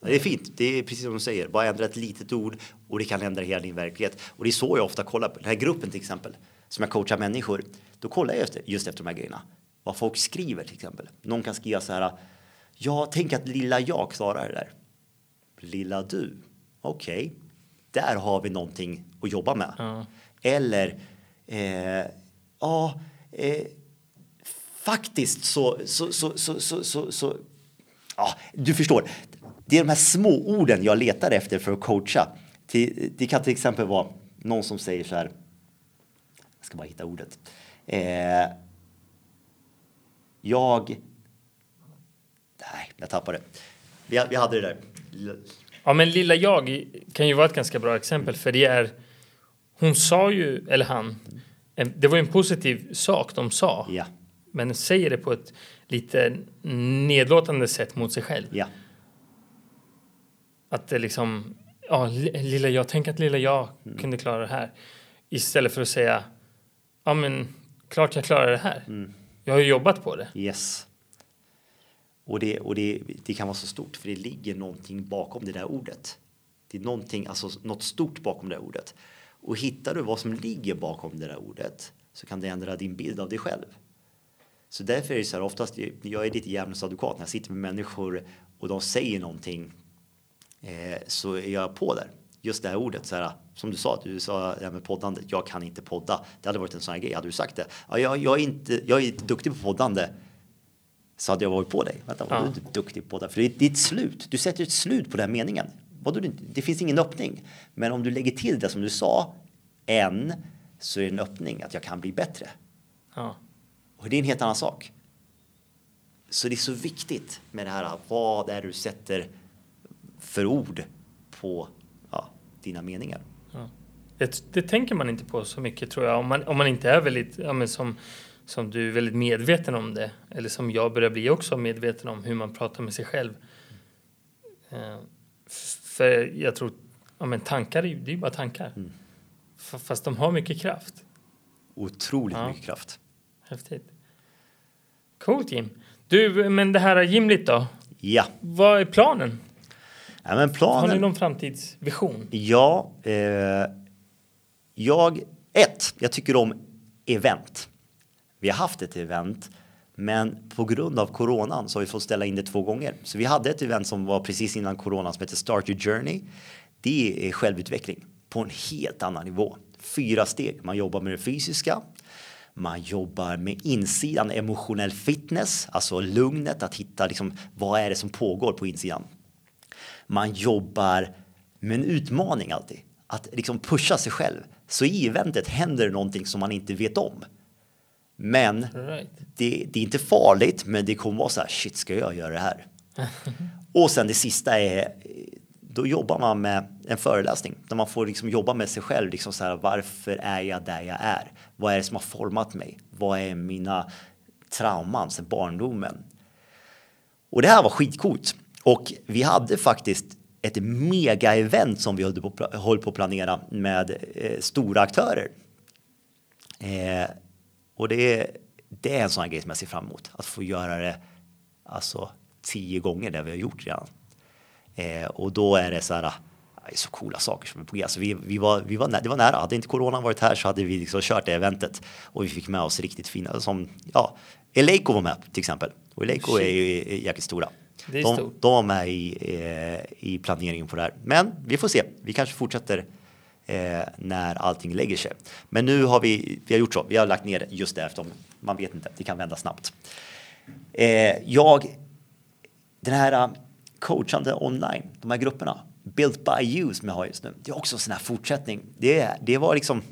Det är fint. Det är precis som du säger. Bara ändra ett litet ord och det kan ändra hela din verklighet. Och det är så jag ofta kollar på den här gruppen till exempel som jag coachar människor. Då kollar jag just efter de här grejerna vad folk skriver till exempel. Någon kan skriva så här. Ja, tänk att lilla jag klarar det där. Lilla du. Okej, okay. där har vi någonting att jobba med. Mm. Eller eh, ja, eh, faktiskt så, så, så, så, så, så, så, ja, du förstår. Det är de här små orden jag letar efter för att coacha. Det kan till exempel vara någon som säger så här. Jag ska bara hitta ordet. Eh, jag... Nej, jag tappade det. Vi, vi hade det där. Ja, men lilla jag kan ju vara ett ganska bra exempel för det är. Hon sa ju, eller han, det var ju en positiv sak de sa. Ja. Men säger det på ett lite nedlåtande sätt mot sig själv. Ja. Att det liksom, ja, lilla jag, tänk att lilla jag mm. kunde klara det här. Istället för att säga, ja men klart jag klarar det här. Mm. Jag har ju jobbat på det. Yes. Och, det, och det, det kan vara så stort för det ligger någonting bakom det där ordet. Det är någonting, alltså något stort bakom det där ordet. Och hittar du vad som ligger bakom det där ordet så kan det ändra din bild av dig själv. Så därför är det så här oftast, jag är lite djävulens advokat när jag sitter med människor och de säger någonting eh, så är jag på där. Just det här ordet, så här, som du sa, du sa det här med poddandet. Jag kan inte podda. Det hade varit en sån här grej. Hade du sagt det? Ja, jag, jag, är inte, jag är inte duktig på poddande. Så hade jag varit på dig. Vänta, ja. du är inte duktig på podda? För det är ditt slut. Du sätter ett slut på den meningen. vadå, det, finns ingen öppning. Men om du lägger till det som du sa, en, så är det en öppning att jag kan bli bättre. Ja. Och det är en helt annan sak. Så det är så viktigt med det här, vad är det du sätter för ord på dina meningar. Ja. Det, det, tänker man inte på så mycket tror jag, om man, om man inte är väldigt, ja, som, som du är väldigt medveten om det, eller som jag börjar bli också medveten om hur man pratar med sig själv. Mm. För jag tror, ja men tankar, det är ju bara tankar. Mm. Fast de har mycket kraft. Otroligt ja. mycket kraft. Häftigt. Coolt Jim. Du, men det här gymligt då? Ja. Vad är planen? Ja, men planen... Har ni någon framtidsvision? Ja. Eh, jag, ett, jag tycker om event. Vi har haft ett event, men på grund av coronan så har vi fått ställa in det två gånger. Så vi hade ett event som var precis innan coronan som heter Start Your Journey. Det är självutveckling på en helt annan nivå. Fyra steg. Man jobbar med det fysiska, man jobbar med insidan, emotionell fitness, alltså lugnet, att hitta liksom, vad är det som pågår på insidan. Man jobbar med en utmaning alltid, att liksom pusha sig själv. Så i eventet händer någonting som man inte vet om. Men right. det, det, är inte farligt, men det kommer vara så här, shit, ska jag göra det här? och sen det sista är då jobbar man med en föreläsning där man får liksom jobba med sig själv. Liksom så här, varför är jag där jag är? Vad är det som har format mig? Vad är mina trauman sedan barndomen? Och det här var skitcoolt. Och vi hade faktiskt ett mega-event som vi höll på, höll på att planera med eh, stora aktörer. Eh, och det, det är en sån här grej som jag ser fram emot. Att få göra det alltså tio gånger det vi har gjort redan. Eh, och då är det så här, det är så coola saker som är på G. Alltså vi, vi, var, vi var, det var nära. Hade inte corona varit här så hade vi liksom kört det eventet och vi fick med oss riktigt fina som ja, Eleiko var med till exempel. Och Eleiko är ju jäkligt stora. De, de var med i, eh, i planeringen på det här. Men vi får se. Vi kanske fortsätter eh, när allting lägger sig. Men nu har vi, vi har gjort så. Vi har lagt ner just det eftersom man vet inte. Det kan vända snabbt. Eh, jag, den här coachande online, de här grupperna. Built by you som jag har just nu. Det är också en sån här fortsättning. Det, det var liksom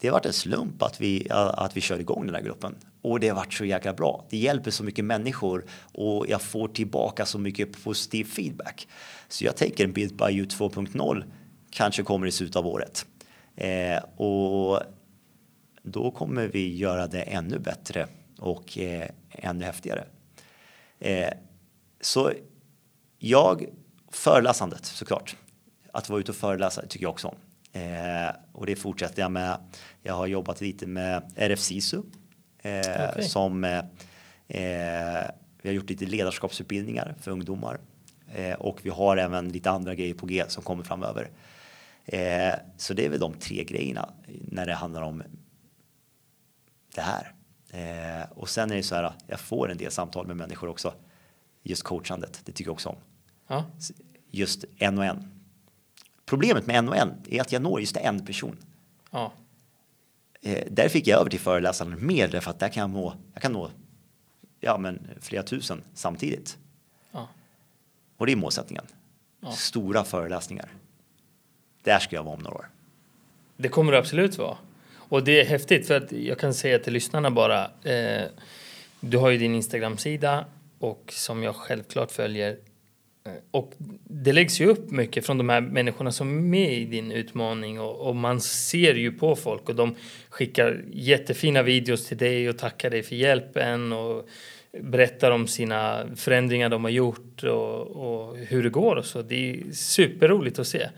det har varit en slump att vi, att vi körde igång den här gruppen. Och det har varit så jäkla bra. Det hjälper så mycket människor och jag får tillbaka så mycket positiv feedback. Så jag tänker en Build by you 2.0 kanske kommer i slutet av året. Eh, och då kommer vi göra det ännu bättre och eh, ännu häftigare. Eh, så jag, föreläsandet såklart. Att vara ute och föreläsa tycker jag också om. Eh, och det fortsätter jag med. Jag har jobbat lite med RFSISU eh, okay. som eh, eh, vi har gjort lite ledarskapsutbildningar för ungdomar eh, och vi har även lite andra grejer på G som kommer framöver. Eh, så det är väl de tre grejerna när det handlar om det här. och sen är det så här, jag får en del samtal med människor också just coachandet. Det tycker jag också om. Ja. Just en och en. Problemet med en och en är att jag når just en person. Ja. Eh, där fick jag över till föreläsaren mer därför att där kan jag nå, jag kan nå ja, men flera tusen samtidigt. Ja. Och det är målsättningen. Ja. Stora föreläsningar. Där ska jag vara om några år. Det kommer det absolut vara. Och det är häftigt för att jag kan säga till lyssnarna bara. Eh, du har ju din Instagram-sida och som jag självklart följer. Eh, och det läggs ju upp mycket från de här människorna som är med i din utmaning och, och, man ser ju på folk och de skickar jättefina videos till dig och tackar dig för hjälpen och berättar om sina förändringar de har gjort och, och hur det går och så. Det är superroligt att se.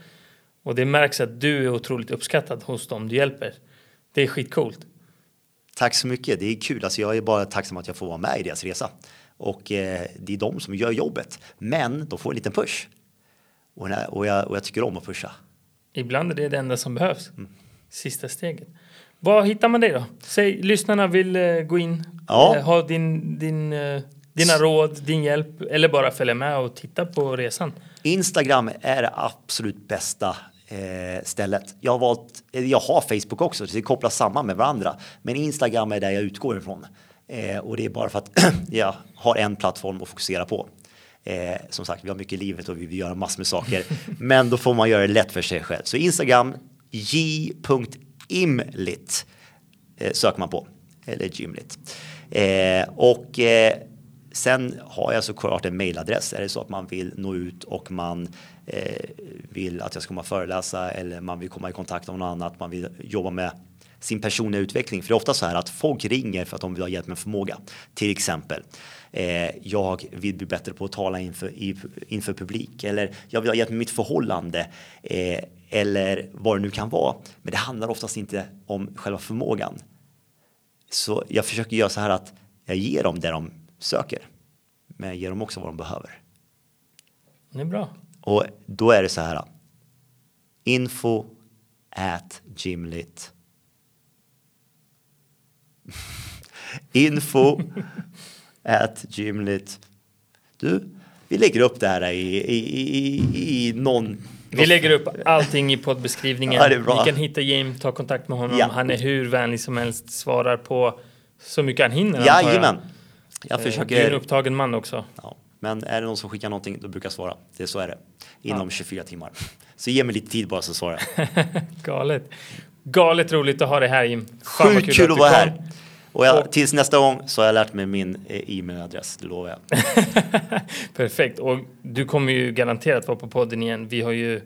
Och det märks att du är otroligt uppskattad hos dem du hjälper. Det är skitcoolt. Tack så mycket. Det är kul. Alltså jag är bara tacksam att jag får vara med i deras resa och eh, det är de som gör jobbet. Men de får en liten push. Och, och, jag, och jag tycker om att pusha. Ibland är det det enda som behövs. Mm. Sista steget. Var hittar man dig då? Säg, lyssnarna vill uh, gå in, ja. uh, ha din, din, uh, dina råd, din hjälp eller bara följa med och titta på resan. Instagram är det absolut bästa eh, stället. Jag har valt, jag har Facebook också, så det kopplas samman med varandra. Men Instagram är där jag utgår ifrån. Eh, och det är bara för att jag har en plattform att fokusera på. Eh, som sagt, vi har mycket i livet och vi vill göra massor med saker. Men då får man göra det lätt för sig själv. Så Instagram j.imlit eh, söker man på. Eller gymlit. Eh, och eh, sen har jag såklart en mailadress. Är det så att man vill nå ut och man eh, vill att jag ska komma och föreläsa eller man vill komma i kontakt med något annat. Man vill jobba med sin personliga utveckling. För det är ofta så här att folk ringer för att de vill ha hjälp med förmåga. Till exempel, eh, jag vill bli bättre på att tala inför, inför publik eller jag vill ha hjälp med mitt förhållande eh, eller vad det nu kan vara. Men det handlar oftast inte om själva förmågan. Så jag försöker göra så här att jag ger dem det de söker, men jag ger dem också vad de behöver. Det är bra. Och då är det så här. Info at gymlit. Info at gymlit. Du, vi lägger upp det här i, i, i, i någon vi lägger upp allting i poddbeskrivningen. Ja, Ni kan hitta Jim, ta kontakt med honom. Ja. Han är hur vänlig som helst, svarar på så mycket han hinner. Jajamän. Jag Eh, Du är en försöker. upptagen man också. Ja. Men är det någon som skickar någonting, då brukar jag svara. Det är så är det. Inom 24 timmar. Så ge mig lite tid bara så svarar jag. Galet. Galet roligt att ha dig här Jim. Fan Sjukt kul du att vara här. Och jag, tills nästa gång så har jag lärt mig min eh, e-mailadress, det lovar jag. Perfekt. Och du kommer ju garanterat vara på podden igen. Vi har ju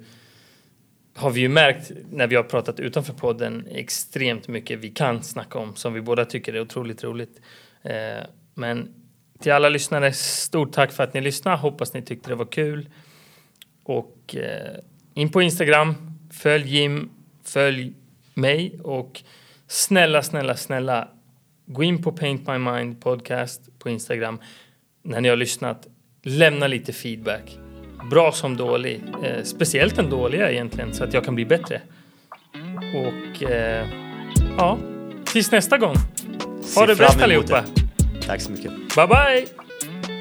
har vi ju märkt när vi har pratat utanför podden extremt mycket vi kan snacka om som vi båda tycker är otroligt roligt. Eh, men till alla lyssnare, stort tack för att ni lyssnade. Hoppas ni tyckte det var kul. Och eh, in på Instagram, följ Jim, följ mig och snälla, snälla, snälla gå in på Paint My Mind podcast på Instagram när ni har lyssnat. Lämna lite feedback. Bra som dålig. Eh, speciellt den dåliga egentligen så att jag kan bli bättre. Och eh, ja, tills nästa gång. Ha det bäst allihopa. Tack så mycket. Bye bye!